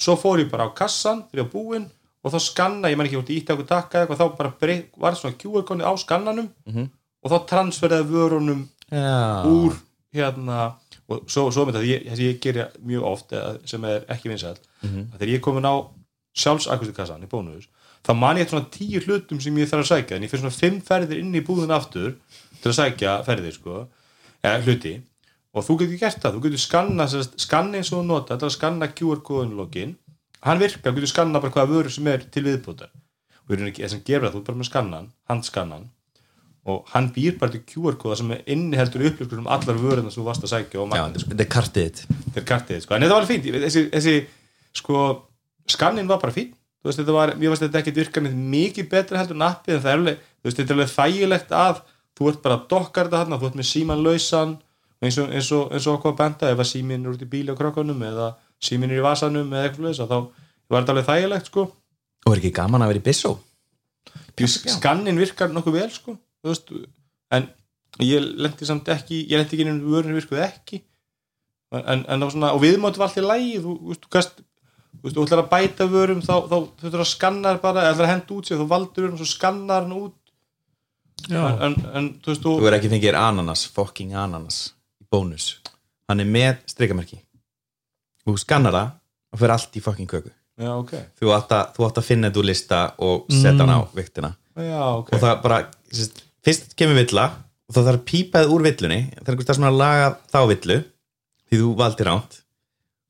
S3: Svo fór ég bara á kassan þegar ég var búinn og þá skanna, ég menn ekki hvort ég ítti okkur takka eitthvað, þá bara breyt, var svona QR-konni á skannanum
S4: Mhm.
S3: og þá transferaði vörunum
S4: Já,
S3: úr hérna og svo, svo með það, ég, þessi ég gerir mjög oft sem er ekki vinsæl
S4: Mhm.
S3: að þegar ég er komin á sjálfsakustikassan í bónus, þá man ég svona tíu hlutum sem ég þarf að sækja en ég fyrir svona fimm ferðir inn í búðun aftur til að sækja ferðir sko, eða hluti. Og þú getur gert það, þú getur skanna sem skanna eins og þú nota, þetta er að skanna QR-kóðun login, hann virkar, þú getur skanna bara hvaða vörur sem er til viðbútar og við erum ekki, þess að gera það, þú er bara með skannan handskannan og hann býr bara til QR-kóða sem inniheldur upplýskur um allar vörurna sem þú varst að sækja og magna
S4: þetta er kartið þitt
S3: sko. en þetta var fínt þessi, þessi sko, skannin var bara fín þú veist, þetta var, mér varst þetta ekki virka neitt mikið betra heldur en appið en það er alveg, þú veist, þetta er alveg þægilegt að þú ert bara að dokkar þetta hann þú ert með síman lausan eins og, eins og, eins og okkur að benda, ef að símin er út í bíli á krokkunum eða símin er í vasanum eða eitthvað lausa, þá var þetta alveg þægilegt sko.
S4: Og er ekki gaman að vera í Bissó?
S3: skannin virkar nokkuð vel sko, þú veist, en ég lendi samt ekki, ég lendi ekki inn í vörinu virkuð ekki. En, en það var svona, og viðmóti var allt í lægi þú veist, þú veist, þú ætlar að bæta vörum þá, þá þú ætlar að skanna bara, eða ætlar að henda út sér þú valdur vörum og svo skannar hann út. En, en, en þú veist, þú
S4: Þú er ekki fengið ananas, fucking ananas í bónus. Hann er með strikamerki Þú skannar það og fyrir allt í fucking köku.
S3: Já, ok,
S4: Þú átt að, þú átt að finna þetta úr lista og setja hann á viktina
S3: já, ok.
S4: Og það bara, sérst, fyrst kemur villa og það þarf að pípaði úr villunni það er einhvers það sem er að laga þá villu því þú valdi ránt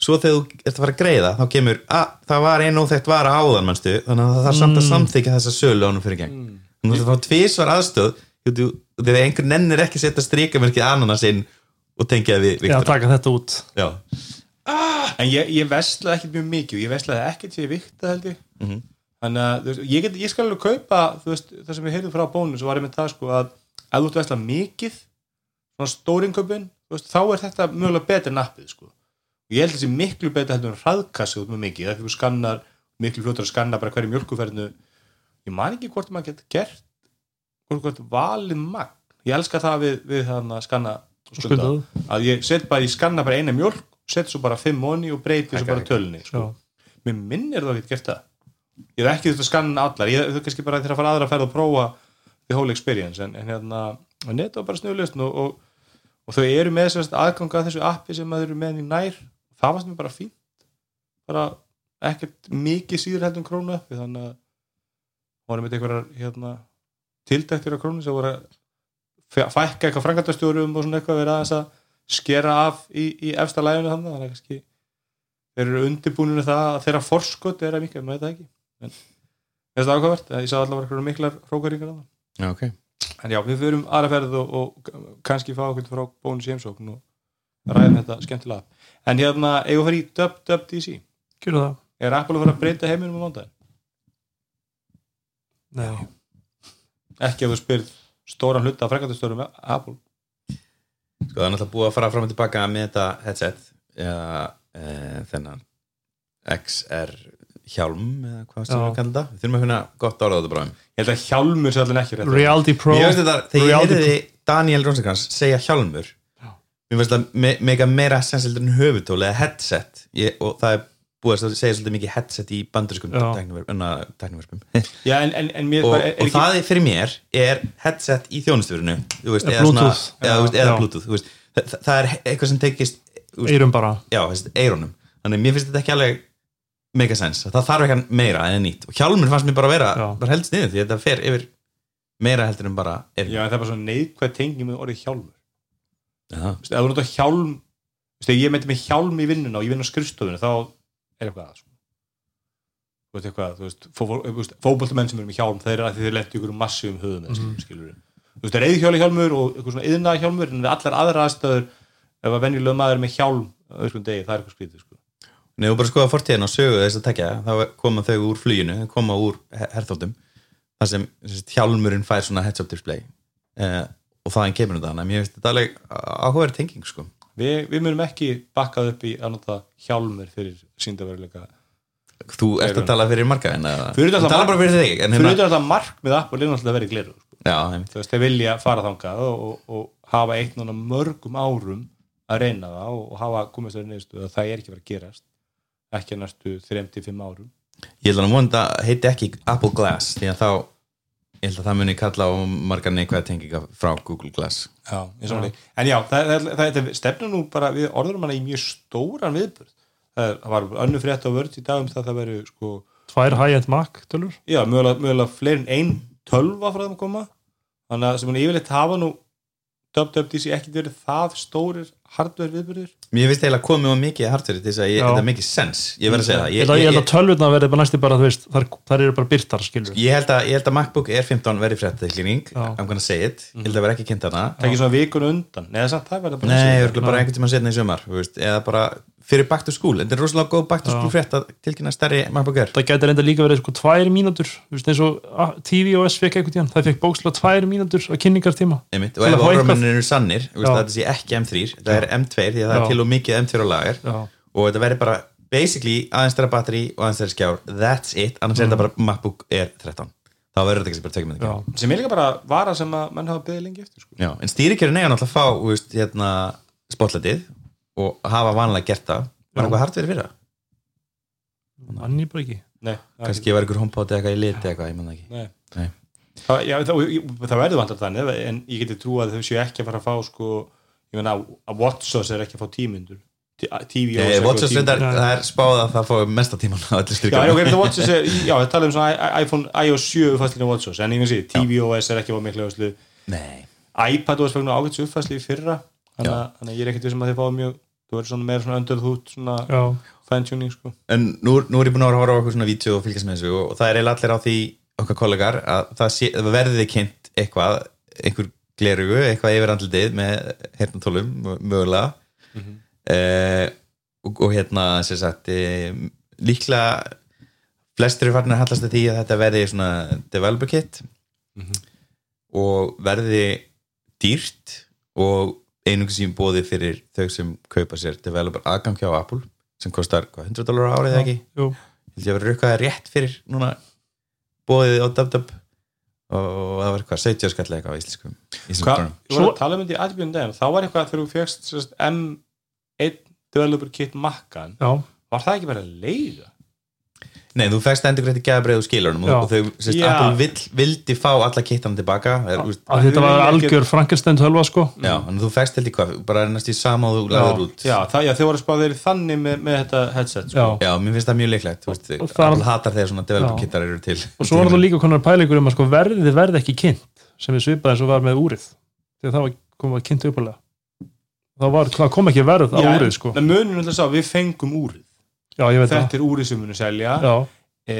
S4: svo þegar þú ert að fara að greiða þá kemur að það var einn óþekkt vara áðan mannstu, þannig að það þarf samt að samþykja þessa sölu ánum fyrir gegn. Mm. þú þarf að fá tvísvar aðstöð þú- þú- þegar einhver nennir ekki að setja strikamerkið ananas inn og tengja það við
S2: já,
S4: viktina
S2: taka þetta út.
S4: Já.
S3: en ég, ég veslaði ekkert mjög mikið ég veslaði ekkert sem ég vikta held ég.
S4: Mhm.
S3: Þannig að veist, ég, get, ég skal alveg kaupa veist, það sem ég heyrði frá bónus og var ég með það sko að ef þú ert vesla mikið svona stórinköpun þá er þetta mögulega betur en appið sko. Og ég held að þessi miklu betur heldur en hraðkassi út með mikið, það því þú skannar miklu fljótur að skanna bara hverju mjölkuferðinu ég man ekki hvort maður getur gert hvort, hvort valið magn. Ég elska það við, við hann að skanna
S2: Skuldað.
S3: að ég set bara, ég skanna bara eina mjölk set svo bara fimm moni og breyti svo bara tölunni sko. Mér minnir það að ég gert það ég hef ekki þurft að skanna allar. Ég hef kannski bara þegar að fara aðra að ferða og prófa the whole experience en, en hérna en þetta var bara snöðlust og, og, og þau eru með sérst aðganga að þessu appi sem maður eru með í nær. Það varst mér bara fínt. Bara ekkert mikið síður heldur en krónu appi þannig að voru með einhverjar hérna, tildæktir á krónu sem voru að fækka eitthvað frangatastjórum og svona eitthvað verið aðeins að skera af í, í efsta læginu þannig að þeir eru undirbúinir það að þeirra forskot er að maður veit það ekki en þetta er ákvæmvert, ég sá allavega eitthvað miklar hrókaringar að
S4: Já, ok.
S3: en já, við fyrum aðra ferð og, og kannski fá okkur frá bónus í heimsókn og ræðum þetta skemmtilega en hérna, eigum við að fara í dub dub DC
S2: Gjörðu það?
S3: er Apple að fara að breyta heiminum á mándaginn?
S2: Nei
S3: ekki ef þú spyrir stóran hluta af frekandastörum Apple
S4: Sko það er náttúrulega búið að fara fram og tilbaka með þetta headset eða e, þennan XR hjálm eða hvað sem við að kalla þetta. Við þurfum að finna gott orða á þetta bráðum
S3: ég held að hjálmur sé allir ekki rétt
S2: Reality Pro
S4: Mér finnst þetta, þegar ég heyrði Daniel Rosenkrantz segja hjálmur
S2: Já.
S4: mér finnst það me mega meira sensildur en höfutól eða headset. Ég, og það er búið að segja svolítið mikið headset í banduriskum
S2: Já.
S4: tækniverfum
S3: já, en, en, en
S4: og,
S3: bara, er, er
S4: og það er fyrir mér er headset í þjónustufurinu veist,
S2: Eða Bluetooth.
S4: eða, veist, eða. Bluetooth veist, það, það er eitthvað sem tekist veist,
S2: Eirum bara.
S4: Já, veist, eironum þannig mér finnst þetta ekki alveg mega sens það þarf eitthvað meira en nýtt og hjálmur fannst mér bara vera
S2: Já.
S4: bara helst niður því þetta fer yfir meira heldur en bara er
S3: já, en það er bara svona neikvæð tengi með orðið hjálmur
S4: Já.
S3: Vist, ef þú notar hjálm vist, ef ég meti með hjálm í vinnuna og ég vinn á skrifstofinu þá er eitthvað að sko. þú veist eitthvað þú veist, fó, veist, fótboltamenn sem eru með hjálm þeir eru að því þeir lendi ykkur um massíum höfum mm -hmm. skilur þú veist, það er eðhjóli hjálmur og eitthvað svona yðna hjálmur en við allar aðra aðstöður ef að venjulega maður er með hjálm á öðrum degi, það er eitthvað skrítið sko.
S4: Nei, þú bara skoða fortíðin og sögu þess að tekja þá koma þau úr fluginu, koma úr her- herþóttum, þar sem, hjálmurinn fær svona heads-up display. Eh, og þaðan kemur þetta þannig að mér finnst þetta alveg áhugaverð tenging sko.
S3: við, við munum ekki bakkað upp í að nota hjálmur fyrir síndaveruleika
S4: þú ert að tala fyrir marga en að
S3: Fyrir utan
S4: þú
S3: það
S4: tala
S3: mar-
S4: bara fyrir þig en
S3: fyrir
S4: hérna,
S3: utan þetta markmið Apple er náttúrulega að vera í gleru sko.
S4: já,
S3: þú veist, þeir vilja fara þangað og, og, og hafa eitt mörgum árum að reyna það og, og hafa komist að það er ekki að vera að gerast ekki að næstu 3-5 árum.
S4: Ég held að vonda heiti ekki Apple Glass því að þá ég held að það muni kalla á margar neikvæða tenginga frá Google Glass.
S3: Já, eins og hann en já, það, það, það, það stefnir nú bara við orðurum hana í mjög stóran viðburð. Það það var önnu frétt á vörð í dag um það að það veru sko,
S2: Tvær high-end Mac tölur?
S3: Já, mögulega, mögulega fleiri en ein tölva frá þeim að koma. Þannig að sem hann yfirleitt hafa nú WWDC ekki verið það stórir hardware viðbyrður
S4: Mér finnst eiginlega komið á mikið hardware til þess að þetta er mikið sens ég verð að segja það.
S2: Ég
S4: ég,
S2: held að- ég held að tölvutna verði bara næstu bara, þú veist, þar, þar eru bara byrtar, skilur
S4: ég, held að, ég held að MacBook Air 15 verði fréttatilkynning. I'm gonna say it, ég held að vera ekki kynnt hana
S3: það er ekki svona vikun undan. Neða samt það verður bara
S4: Nei, örgulega bara einhvern tíma setna í sumar þú veist, eða bara fyrir back to school. Þetta er rosalega góð back to school frétt að tilkynna stærri MacBook Air.
S2: Það gæti reynda líka verið sko tvær mínútur þú veist, eins og TVOS fekk eitthvað tíðan það fekk bókslega tvær mínútur á kynningartíma.
S4: Og ef áramennir eru sannir þú veist,
S2: Já.
S4: að þetta sé ekki M3, þetta er M2 því að það er til og mikið M2 á lager.
S2: Já,
S4: og þetta verður bara basically aðeins stærra batteri og aðeins stærra skjár. That's it, annars er þetta bara MacBook Air 13 þá verður þetta ekki sem bara
S2: Mm. já,
S3: sem er líka bara vara sem að menn hafa beðið lengi eftir sko.
S4: Já, en stýrikjörin eiga náttúrulega að fá veist, hérna, spotletið og hafa vanlega gert það. Var eitthvað hardverið fyrir það?
S2: mann ég bara ekki.
S3: Nei,
S4: kannski var homepot eða eitthvað í liti eitthvað, ég manna ekki.
S3: Nei.
S4: Nei.
S3: Það, já, það, það verður vantar þannig en ég geti trú að þau séu ekki að fara að fá sko, ég meina að WatchOS er ekki að fá tímyndur TV
S4: Ég, Watchers reyndar,
S2: Nei.
S4: það er spáð að það fái mesta tíman á öllu
S3: Já,
S4: styrkjum
S3: ok, þetta WatchOS er, já, það tala um svona iPhone iOS 7 uppfæslinu WatchOS, en ég finn sér, tvOS er ekki að fá miklu
S4: Nei,
S3: iPadOS fækna ágæts uppfæslu í fyrra þannig að að ég er ekkert við sem að þið fáið mjög þú verður svona meira svona under the hood svona
S2: já,
S3: fine-tuning sko.
S4: En nú, nú er ég búin að horfa á okkur svona vídeo og fylgjast með þessu og það er eiginlega allir á því okkar kollegar að það, sé, það verði kynnt eitthvað, einhver glerugu eitthvað yfir andlitið með hernatólum mögulega.
S3: Mhm.
S4: eh, og, og hérna sem sagt eh, líklega flestir eru farin að hallast að því að þetta verði svona developer kit.
S3: Mhm.
S4: og verði dýrt og einungis sem bóði fyrir þau sem kaupa sér developer aðgang hjá Apple sem kostar hvað, 100 dólar árið eða ekki?
S2: jú,
S4: ég að vera rukkaði rétt fyrir núna bóðið á DubDub og það var eitthvað 70 skall eða eitthvað á íslenskum
S3: Hvað, ég var að tala um þetta í aðbjörn daginn. Þá var eitthvað þegar þú fegst sérst, M1 developer kit makkan
S2: já,
S3: var það ekki að leiða?
S4: Nei, þú fækst endur greitt gæðabreið úr skilunum og, og þau, sérst. Apple vill, vildi fá alla kittan tilbaka. Er, úst,
S2: að þetta var algjör Frankenstein tölva sko.
S4: Já, en þú fækst held í hvað, bara næst í sama og þú lagður út.
S3: Já, það, já þau voru að spá þeirri þannig með, með þetta headset sko.
S2: Já.
S4: Já, mér finnst það mjög leiklegt þú veist,
S2: Og
S4: Apple hatar þegar svona developer kittar eru til.
S2: Og svo var það líka konar pælingur um að sko verðið verði ekki kynnt sem við svipaði eins og var með úrið. Þegar það var komið að kynnt uppalega það, var, það kom ekki verð á
S3: Já,
S2: úrið sko.
S3: við fengum úrið
S2: já,
S3: þetta er úrið sem munum selja.
S2: Það
S3: e,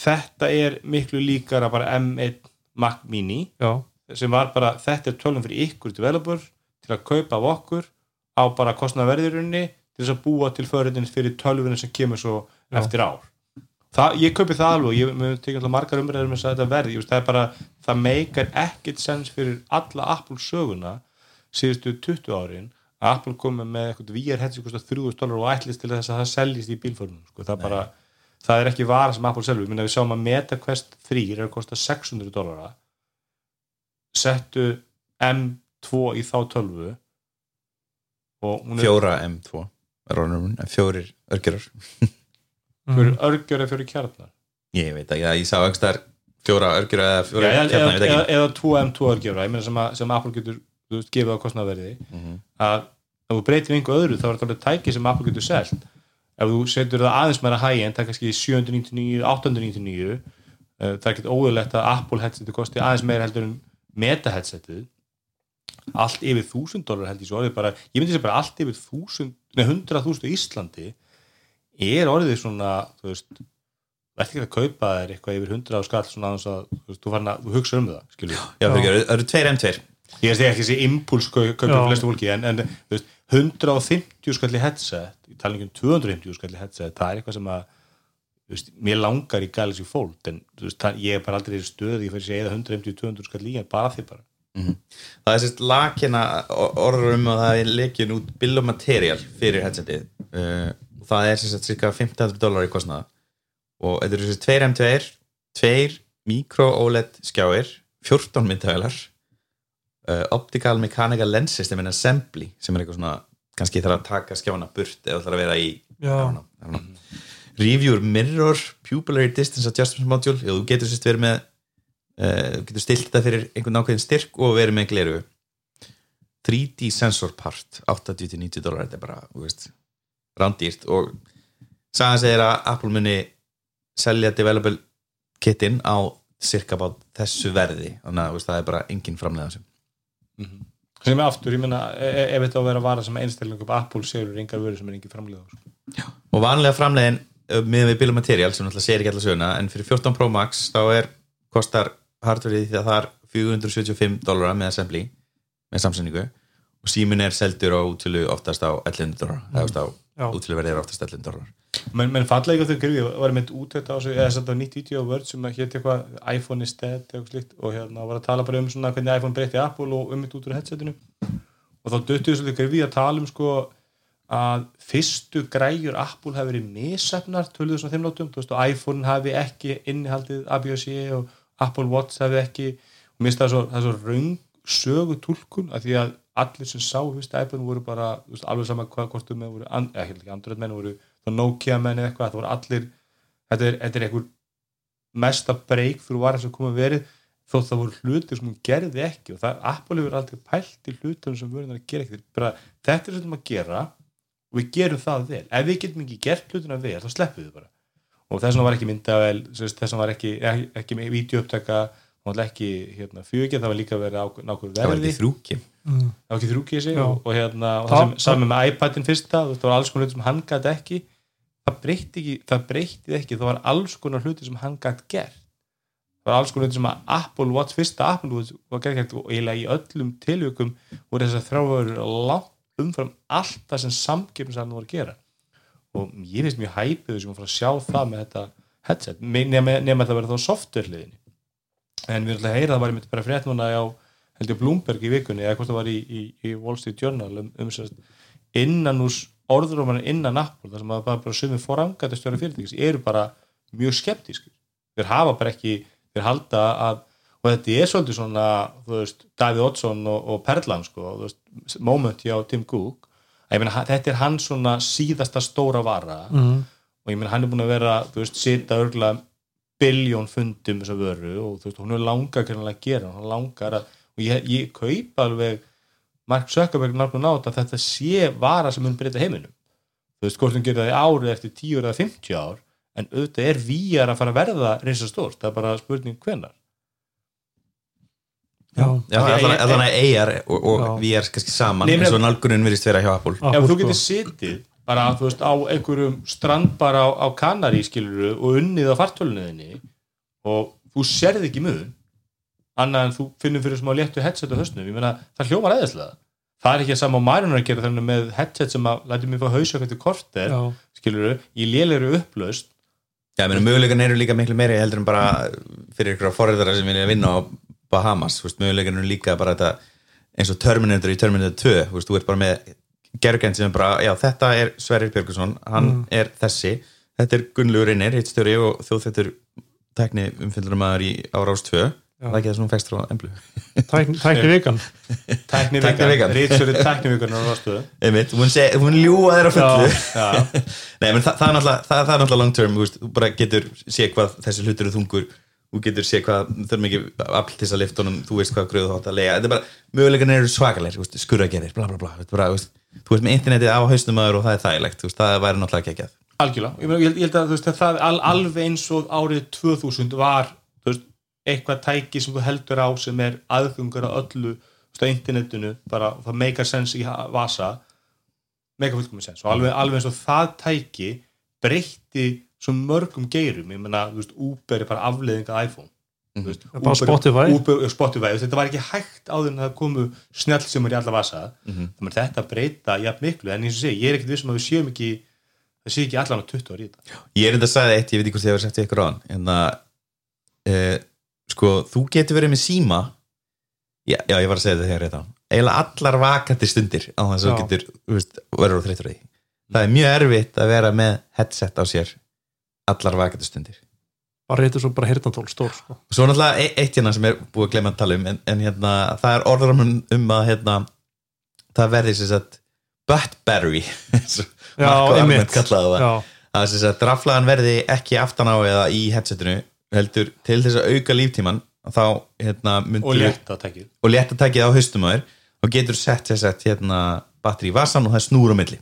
S3: þetta er miklu líkara bara M1 Mac Mini
S2: já,
S3: sem var bara, þetta er tölum fyrir ykkur developer til að kaupa af okkur á bara kostnaverðirinni til þess að búa til förundin fyrir tölvunni sem kemur svo
S2: Já.
S3: eftir ár. Það, ég kaupi það alveg ég mun tekja alltaf margar umræður með þetta verði, Ég veist, það er bara það meikar ekkert sens fyrir alla Apple söguna síðustu 20 árin að Apple komi með eitthvað VR headset kostar 3000 dólar og ætlist til þess að það seljist í bílförunum sko. það, bara, það er ekki vara sem Apple Minna, við sjáum að MetaQuest 3 er að kosta 600 dólara settu M2 í þá tölvu og hún er
S4: Fjóra M2 Rónum, fjórir örgjörar
S3: fyrir örgjör eða fyrir kjarnar.
S4: Ég veit ekki, ég sá einhverstaðar fjóra örgjörar eða fjóra
S3: eða,
S4: kjarnar,
S3: eða,
S4: ekki.
S3: eða 2 M2 örgjör sem, að- sem Apple getur þú veist, gefið á kostnaverði
S4: Mhm.
S3: að ef þú breytir einhver öðru þá er þetta alveg tæki sem Apple getur selt. Ef þú setur það aðeins meira hægi en það er kannski 799, 899 eh, það er ekkert óðurlegt að Apple headsetu kosti aðeins meira heldur en meta headsetið. Allt yfir 1000 dólar held ég svo bara, ég myndi sér bara allt yfir 1000, nei 100.000 í Íslandi er orðið svona þú veist, er ekki að kaupa þér eitthvað yfir 100 á skall svona að þú, veist, þú, að, þú hugsa um það
S4: Já, fyrir, það eru tveir M2
S3: ég veist ekki þessi impuls kaupið
S2: Já.
S3: flestu fólki en, en veist, 150 skalli headset í talningum 250 skalli headset það er eitthvað sem að veist, mér langar í Galaxy Fold en veist, það, ég er bara aldrei í stöðu ég fyrir að segja 150-200 skalli í en bara því bara.
S4: Það er sérst lakina orður um að það er lekin út bill of material fyrir headsetið. Uh, það er sérst cirka 1500 dólar í kostnaða og þetta eru sérst 2 M2 2 micro OLED skjáir 14 myndavælar uh, optical mechanical lens system in assembly sem er eitthvað svona kannski þarf að taka skjána burt eða þarf að vera í
S2: Já.
S4: I don't know, I don't know. review mirror pupillary distance adjustment module og þú getur sérst verið með uh, getur stilt þetta fyrir einhvern ákveðin styrk og verið með gleru 3D sensor part 80-90 dólar, þetta er bara þú veist, rándýrt og sagan segir að Apple muni selja developer kitin á cirka bát þessu verði þannig að það er bara engin framlega þessu
S3: sem er aftur, ég meina, e- e- ef þetta á að vera vara sem einstaklega upp Apple selur engar vöru sem er engin framlega sko.
S4: og vanlega framlegin með við Bill of Material sem náttúrulega segir ekki allar söguna en fyrir 14 Pro Max þá er kostar hardverið því að það er 475 dólara með assembly með samsendingu og símin er seldur á útölu oftast á 1100 dólar mm. eða á útölu verið er oftast 1100 dólar
S3: menn, falla ekki á þau grifið, var mynd út þetta á sig, eða þetta nýtt vídeo á Word sem hétt eitthvað iPhone is dead eitthvað slíkt. Og hérna var að tala bara um svona hvernig iPhone breytti Apple og um mitt út úr headsetinu. Og þá döttu þessu grifið að tala um sko að fyrstu græjur Apple hafi verið þeim látum, þú veist og iPhone hafi ekki innihaldið ABS-C og Apple Watch hafi ekki. Og mér finnst það er svo raung sögu túlkun að því að allir sem sá fyrstu iPhone voru bara, þú veist, alveg sama hvað hvort um voru, and, eða ekki Android menn voru Nokia menn eða eitthvað, það voru allir þetta er, þetta er einhver mesta breyk fyrir var þess að koma verið þó það voru hlutir sem hún gerði ekki. Og það Apple hefur aldrei pælt í hlutum sem vörunar að gera ekki, bara, þetta er sem að gera og við gerum það vel. Ef við getum ekki gert hlutina vel, þá sleppum við bara. Og þess vegna var ekki myndavel þess vegna var ekki, ekki, ekki með videouptaka og ekki hérna, fjögið, það var líka verið á nákvæm
S4: það var
S3: verði.
S2: mm.
S3: það var ekki þrúkið sig
S2: Já.
S3: og, og hérna og
S2: Það-
S3: það sem, saman með iPadin fyrsta þú veist, það var alls konar hluti sem hann gæti ekki það breytti ekki, það breytti ekki það var alls konar hluti sem hann gæti gert. Það var alls konar hluti sem að Apple Watch, fyrsta Apple Watch var gert og eiginlega í öllum tilvíkum voru þess að þráður langt umfram allt það sem samkipnisalinn voru að gera. Og ég finnst mjög hæpið þessum að fara að sjá það með þetta headset, nema, það verið þá software liðinni en við erum alltaf að heyra það var einmitt bara frétt núna á held ég Bloomberg í vikunni eða hvort það var í, í, í Wall Street Journal um, um innan úr orðurumann innan Apple þar sem að bara, sumið forangættastjóri fyrirtækis eru bara mjög skeptískir. Þeir hafa bara ekki, þeir halda að og þetta er svolítið svona veist, Davíð Oddsson og, og Perlan sko, þú veist, moment hjá Tim Cook. Að meina, þetta er hans svona síðasta stóra vara.
S2: Mm.
S3: og ég meina hann er búin að vera þú veist, sita örgulega biljón fundum þessa vöru og þú veist, hún er langar að gera, hann langar að og ég, ég kaupa alveg Mark Zuckerberg nafnum nátt að þetta sé vara sem mun breyta heiminum. Þú veist, hvort hún gerir það í árið eftir 10 eða 50 ár en auðvitað er VR að fara að verða reysa stórt, það er bara spurning hvenar
S2: Já,
S4: Já,
S3: því að
S4: allan
S3: ég-
S4: allan að AR og, og
S2: Já.
S4: VR kannski saman eins og nálgunin virðist vera hjá Apple.
S3: Ef þú getur sitið bara þú veist, á einhverjum strandbar á, á Kanari skiluru og unnið á fartöluninni og þú sérð ekki mun annað en þú finnur fyrir smá léttu headset á höstnum, ég meina það hljómar eðislega það er ekki að sama á Marion er að gera þannig með headset sem að lætur mig fá hausök eftir korter
S2: já,
S3: skiluru, í lélegri upplaust
S4: Já, ég meina, möguleikan eru líka miklu meiri heldur en bara fyrir ykkur forriðara sem vilja vinna á Bahamas, þú veist, möguleikan eru líka bara þetta, eins og Terminator í Terminator 2, þú veist, þú ert bara með gergend sem er bara, já, þetta er Sverrir Björgusson, hann
S2: Mm.
S4: er þessi. Þetta er Gunnlaugur Reynir, hittstjóri og þjóðþettur tækni umfylgdurumæður í árás 2, það er ekki það sem hún fekst frá emblu.
S2: Tækni, tækni vikan
S3: tæknivikan,
S4: Tæknivikan.
S3: rýtsöru tæknivikan á rástuðu
S4: einmitt, hún, hún ljúa þeirra fullu. Nei, menn það, það er náttúrulega, það, það er náttúrulega long term, þú veist, þú bara getur sé hvað þessi hlutur eru þungur. Þú getur sé hvað, þurfum ekki afl til þess að lifta honum, þú veist hvað gröðu þú átt að lega þetta er bara, möguleikarnir eru svakalegir, skurragerðir bla bla bla, þetta er bara, þú veist, þú veist með internetið á haustum aður og það er þægilegt, þú veist, það væri náttúrulega ekki
S3: algjörlega, ég, held- að þú veist, það er al, alveg eins og árið 2000 var þú veist, eitthvað tæki sem þú heldur á sem er aðgungur á öllu á internetinu, bara það meikar sens í vasa meikar fullkomið sens og alveg, alveg eins og það tæki breytti svo mörgum geirum, ég meina, þú veist, Uber er bara afleiðing af iPhone. Þú veist,
S2: Bara Spotify.
S3: Uber, Spotify, þetta var ekki hægt áður en það komu snjallsumur í alla vasa.
S4: Mhm.
S3: þannig að þetta breyta jafn miklu. En eins og segi, ég er ekkert vissum að við séum ekki það sé ekki allan á 20 ári í þetta.
S4: Ég er enda að sagði eitt, ég veit ekki hvort þið hefur ykkur á hann en það e, sko, þú getur verið með síma. Já, já, ég var að segja þetta þegar þetta eiginlega allar vakandi stundir á þess að þú getur, þú veist, verður á þreytur það er mjög erfitt að vera með headset á sér allar vakandi stundir.
S2: Bara reytur svo bara hirtantól stór sko.
S4: svo náttúrulega e- eitt hérna sem er búið að glemma að tala um en, en hérna, það er orður um, að hérna, það verði sem sagt butt battery
S2: já, einmitt.
S4: það.
S2: Já,
S4: að þess að draflaðan verði ekki aftan á eða í headsetinu heldur til þess að auka líftíman þá hérna
S3: og létta tækið.
S4: Og létta takið á haustum á þér og getur sett þess að hérna batteri í vasan og það snúr á milli.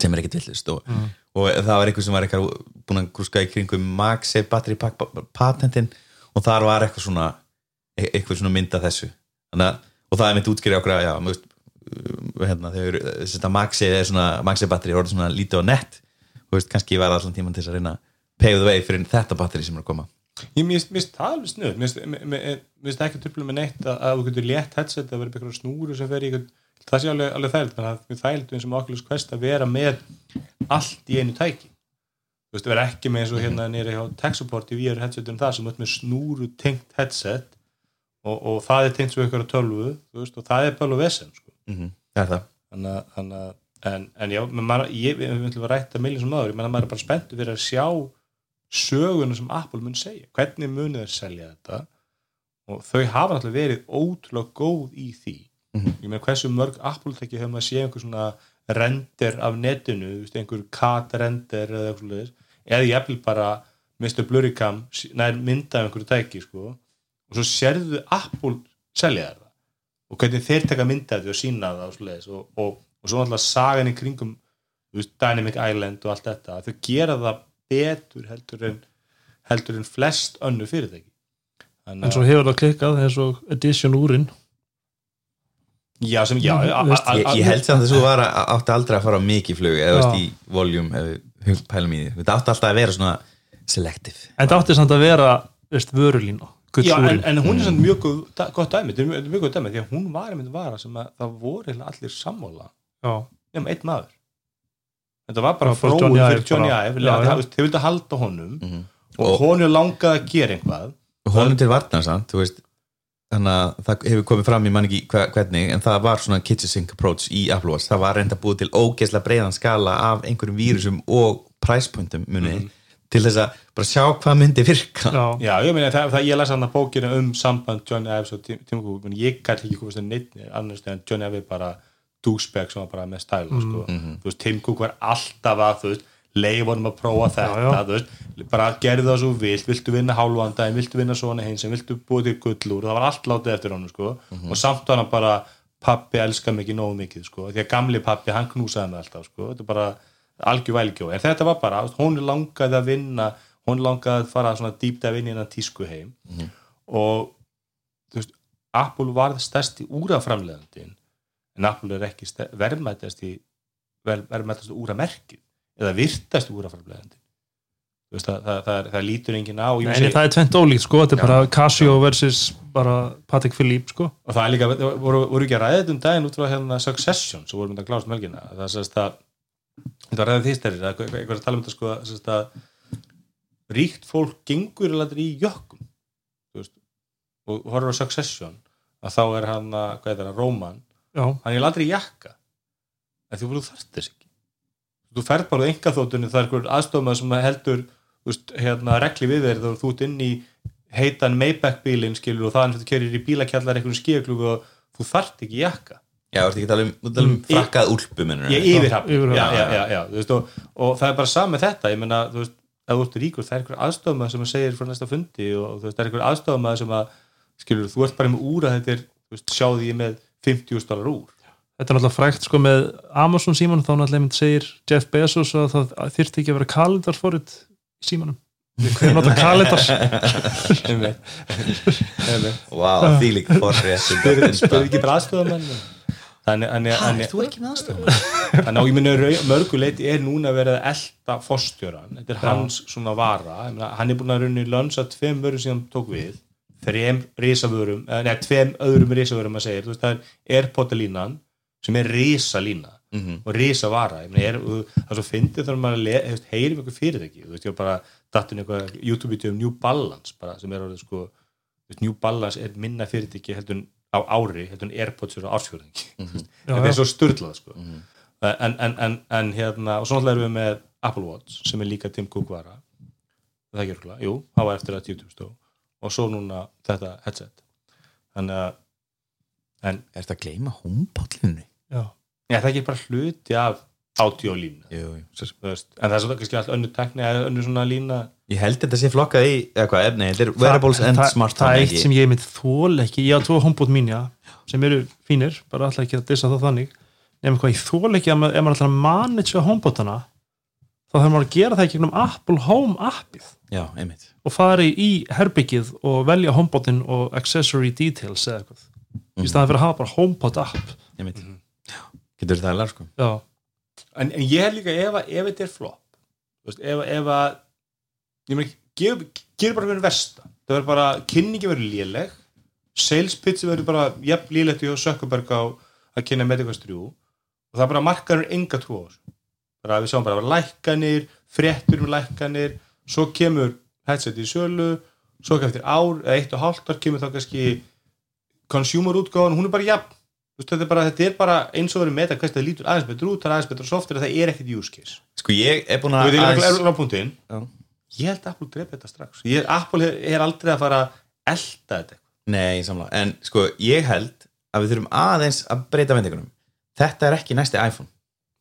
S4: Sem er ekkert villist og,
S2: Mm.
S4: og það var eitthvað sem var eitthvað búin að grúska í kringum MagSafe batteri patentin og þar var eitthvað svona e- eitthvað svona mynda þessu. Þannig að, og það er mitt útskýri okkur að já, veist, uh, hérna, þetta maxi er svona, maxi batteri orðið svona lítið og nett. Og veist, kannski var það svona tíman til þess að reyna að pay the way fyrir þetta batteri sem er að koma
S3: Ég mist, það alveg snuð Mist, mist ekki tröflum með neitt að, að þú getur létt headset að vera upp einhverjum snúru sem fer í það sé alveg, alveg þægild þannig að það er þægild eins og með Oculus Quest að vera með allt í einu tæki þú veist, vera ekki með eins og hérna hjá tech support í VR headsetum það sem er með snúru tengt headset og, og það er tengt svo einhverja tölvu þú veist, og það er bara vesen sko.
S4: mm -hmm. það er það
S3: en, en já, maður, ég, við við ætlum að rætta miljón sem aður, ég menn að maður er bara spenntur fyrir að sjá söguna sem Apple mun segja. Hvernig munið þeir selja þetta? Og þau hafa náttúrulega verið ótrúlega góð í því.
S4: Mhm.
S3: ég meina hversu mörg Apple þekki hefur maður séð einhver svona render af netinu, einhver cat render eða eitthvað svoleiðis, eða ég eftir bara Mr. Blurrycam nær mynda af einhverju tæki sko. Og svo sérðu Apple selja þetta og hvernig þeir taka mynda af því og sína það og, svoleiðis, og, og, og svo náttúrulega sagan í kringum Dynamic Island og allt þetta þau gera það betur heldur en heldur en flest önnu fyrirtæki.
S2: En svo hefur það klikkað eins og edition úrin.
S3: Já, sem, já, a- a-
S2: Veist,
S3: a-
S4: ég, ég held samt að þú var að, átti aldrei að fara á mikið flug eða veist í voljum þetta átti alltaf að vera svona selective.
S2: En það átti samt að vera veist, vörulína,
S3: Já, en, en hún er svona mjög góð, gott dæmi þetta er mjög, þetta gott dæmi því að hún var einmitt vara sem að það voru allir sammála
S2: já,
S3: nema einn maður þetta var bara fróður
S2: Johnny
S3: fyrir
S2: Ive
S3: Johnny. Ive. Þeir vildi halda honum
S4: Mhm.
S3: og,
S4: Og-
S3: honum langaði að gera einhvað
S4: honum til varnar samt, þú veist. Þannig að það hefur komið fram í mann ekki hva- hvernig, en það var svona kitchen sink approach í Apple Watch, það var reynda búið til ógeðslega breiðan skala af einhverjum vírusum og price pointum muni til þess að bara sjá hvað myndi virka.
S2: Já,
S3: Já, ég meina það, það ég las hann að bókina um samband Johnny Ives og Tim Cook. Ég gæti ekki komast að neitt annars en Johnny Ives bara douchebag sem var bara með stæl sko. þú veist, Tim Cook var alltaf að þú veist, leif honum að prófa þetta
S2: Já, já.
S3: þú veist, bara gerðu það svo vilt viltu vinna hálfandaginn, viltu vinna svona hins viltu búið til gullúr, það var allt látið eftir honum sko. og samt var hann bara pappi elskar mig ekki nógu mikið sko. því að gamli pappi, hann knúsaði mig alltaf sko. þetta er bara algjör vælgjó en þetta var bara, hún langaði að vinna hún langaði að fara svona dýpta að vinna innan tísku heim og þú veist, Apple var stærsti úraframleðandin en Apple er ekki verðmættasti verðmættasti úramerkið eða virtasti úraframleðandin þú veist, það, það, það, það lítur enginn á
S2: Nei,
S3: segi-
S2: það er tvent ólíkt sko, þetta er bara Casio versus bara Patek Philippe sko.
S3: Og það er líka, voru, voru ekki að ræða þetta um daginn út frá hérna Succession sem voru myndið að klárast mölgina. Það er sérst að þetta var ræðið því stærri, eitthvað að tala um þetta sko sérst að ríkt fólk gengur í jökkum þú veist, og horfður á Succession að þá er hann að, hvað er það, Róman hann er aldrei jakka. En þú þú þarft þess ekki. Þú ferð bara á engaþóttunni það er einhver aðstofmaður sem heldur veist, hérna, regli við þér þegar þú ert inn í heitan Maybach bílinn skilur og það er að þú kerir í bílakjallar einhvern skíaklugu og þú þarft ekki jakka.
S4: Já, þú ert ekki að tala um, að tala um
S3: Mm.
S4: frakkað úlpu mennur
S3: ég yfirhafn.
S2: Yfirhafn.
S3: já, veist, og, og það er bara sama með þetta ég meina, þú veist, ef þú ert ríkur það er einhver aðstofmaður sem að segir frá næsta fundi og þú veist, það er einhver aðstofmaður sem að skilur, þú ert bara með úr að þetta er þú veist, sjáðu ég með 50 dólar úr.
S2: Þetta er náttúrulega frækt sko með Amazon síman þá náttúrulega mynd segir Jeff Bezos að það þyrfti ekki að vera kalendar forrið í símanum. Hver nota kalendars
S3: Einmitt. Einmitt.
S4: Vá, því lík forrið
S3: spurði ekki bara þannig- þannig-
S4: Þú ekki með aðstofan
S3: þannig að ég minna mörguleiti er núna verið að elda fórstjóran, þetta er hans svona vara, hann er búin að runni lönsa tveim vörum sem hann tók við þreim risavörum, eða neða tveim öðrum risavörum að segja, veist það er Airpodalínan sem er risalína og risavara, ég meina er, það er svo fyndið þegar maður heyrir um eitthvað fyrirtæki, þú veist ég var bara dattin eitthvað YouTube-vídeó um New Balance bara, sem er orðið sko, New Balance er minna fyrirtæki heldur á ári heldur Airpods eru á ársfjörðingi þetta er svo styrlað sko. en, en, en, en hérna og svo náttúrulega erum við með Apple Watch sem er líka Tim Cook vara það er ekki örgulega, jú, það var eftir að 20 og svo núna þetta headset. Þannig að en
S4: Er þetta að gleyma homepállinu?
S2: já,
S3: ja, það er ekki bara hluti af
S4: sem-
S3: en það er svo kannski allt önnu tekni eða önnu svona lína.
S4: Ég held þetta sé flokkað í, eða hvað, efni, er wearables and
S2: það, er eitt sem ég mynd þól ekki. Ég á tvo homebot mín, já, sem eru fínir bara alltaf ekki að dissa það þannig. Nefnum hvað, ég þól ekki að maður, ef maður að manage homebotana þá þarf maður að gera það í gegnum Apple Home appið.
S4: Já, einmitt.
S2: Og fari í herbyggið og velja homebotin og accessory details eða eitthvað. Í staðan fyrir að hafa bara HomePod app.
S4: Ég veit getur þetta aðlar sko.
S2: Já,
S3: en, en ég held líka ef, að- ef þetta er flop þú veist, ef, ef að ég meina, gerur ger bara fyrir versta. Það verður bara, kynningi verður léleg sales pitch verður bara jafn lélegt og Sökkuberg á að kynna Medicast 3 og það er bara markaður enga trú á þessu bara við sjáum bara lækkanir fréttur um lækkanir svo kemur headset í sölu svo eftir ár, eða eitt og hálft ár kemur þá kannski consumer útgáðan, hún er bara jafn. Veist, þetta, er bara, þetta er bara eins og verið með hvernig það lítur aðeins betur út, það er aðeins betur software það er ekkert use case.
S4: Sko ég er búin að
S3: ég held að Apple drepa þetta strax. Ég, Apple er, er aldrei að fara að elda þetta
S4: Nei, samla, en sko ég held að við þurfum aðeins að breyta vendingunum. Þetta er ekki næsti iPhone.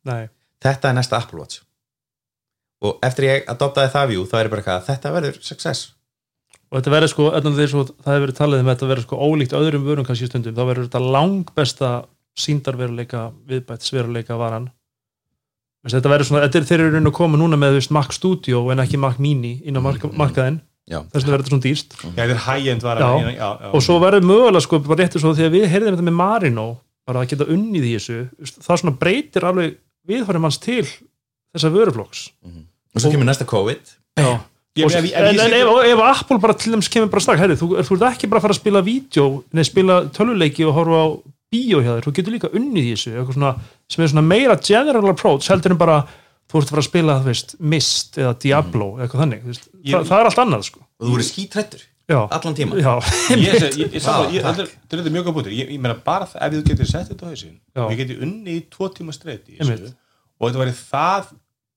S2: Nei,
S4: þetta er næsta Apple Watch. Og eftir ég adoptaði það view þá er ég bara eitthvað, þetta verður success.
S2: Og þetta verður sko, svo, það hefur verið talið um að þetta verður sko ólíkt öðrum vörum kannski stundum, þá verður þetta langbesta síndarveruleika, viðbætsveruleika varan. Þetta verður svona, þetta er þeir eru raun að koma núna með veist, Mac Studio en ekki Mac Mini inn á marka,
S4: Mhm.
S2: markaðinn,
S4: Já.
S2: þess vegna verður þetta svona dýrst
S3: já, er vara
S2: Já.
S3: já, já,
S2: og svo verður mögulega sko bara réttur svo þegar við heyrðum þetta með Marino bara að geta unnið í þessu. Það svona breytir alveg viðhverjum hans til þessa vöruflokks.
S4: Og svo kemur næsta COVID.
S2: Já.
S3: Ég-
S2: en,
S3: ég
S2: en
S3: segi-
S2: ef, ef Apple bara til dæmis kemur bara strax herri, þú, þú ert ekki bara að fara að spila vídeo neð spila töluleiki og horfa á bíó hjá þér, þú getur líka unnið í þessu. Eitthvað svona, sem er svona meira general approach heldur en bara, þú ert að fara að spila þú veist, Mist eða Diablo eða eitthvað þannig,
S3: Ég-
S2: það, er allt annað sko.
S4: og þú voru skítrættur
S2: já,
S4: allan tíma
S3: þetta er- þetta mjög góð bútur ég, ég meina bara það, ef þú getur sett þetta á og ég geti unni í tvo tíma streit í
S2: Einmitt.
S3: þessu og þetta væri það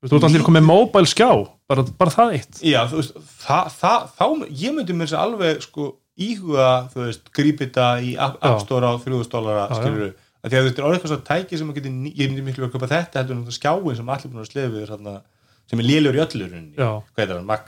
S2: þú ert allir komið mobile skjá bara, bara það eitt.
S3: Já, þú veist, það, það, þá ég myndi mér sér alveg sko íhuga, þú veist, grípi þetta í App
S2: Já.
S3: App Store á 3000 dólara
S2: Já, já.
S3: skilur að því að veist, er orðið eitthvað svo tæki sem að geti, ég myndi miklu að köpa þetta heldur en þetta skjáin sem allir búin að við þarna, sem er lélur í öllu runni
S2: Já.
S3: hvað er það, Mac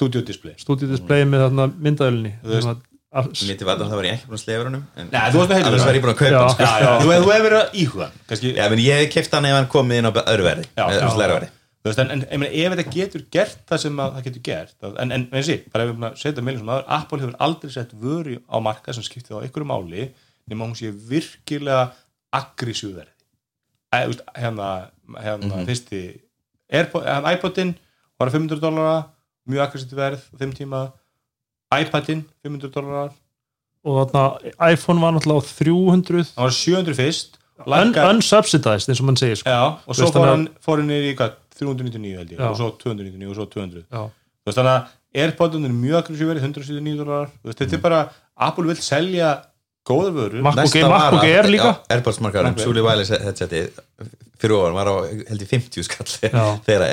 S3: Studio Display
S2: stúdíudisplay með þarna myndaölinni
S3: Þú veist-
S4: mér til vatn að það var ég ekki búin að honum en
S3: Nei, þú varst nú heitur það.
S4: var ég búin að kaupa
S2: Já.
S4: hann sko.
S3: já, já, þú, þú hefur verið að íhuga hann, kannski,
S4: já, menn ég hef keft hann ef hann komið inn á öðru verði
S3: Þú veist, en, en ég meina, ef þetta getur gert það sem að það getur gert að- en, en eins og, bara ef við erum að setja meilin sem aður Apple hefur aldrei sett vöru á marka sem skiptið á einhverju máli nema hún sé virkilega aggressíu verði Æ, þú veist, hérna, hérna
S4: Mhm.
S3: fyrsti hérna, iPodin var 500 dólara mjög aggressíu verð á þeim tíma iPadin 500 dólarar
S2: og þarna iPhone var náttúrulega á 300
S3: hann var 700 fyrst
S2: un,
S3: lækkar-
S2: unsubsidized eins og mann segir sko.
S3: Já, og svo fór hann, fór hann niður í hvað, 399 held ég,
S2: Já.
S3: og svo 299 og svo 200
S2: Já.
S3: þú veist þannig að Airpodun er mjög aggressív verið 179 dólar, þú veist þetta er bara Apple vil selja góða vöru
S2: MacBook- Air líka?
S4: já, Airpods
S3: Air.
S4: Suli Wireless headsetið fyrir ofan var á held ég 50 skall þegar. Þetta er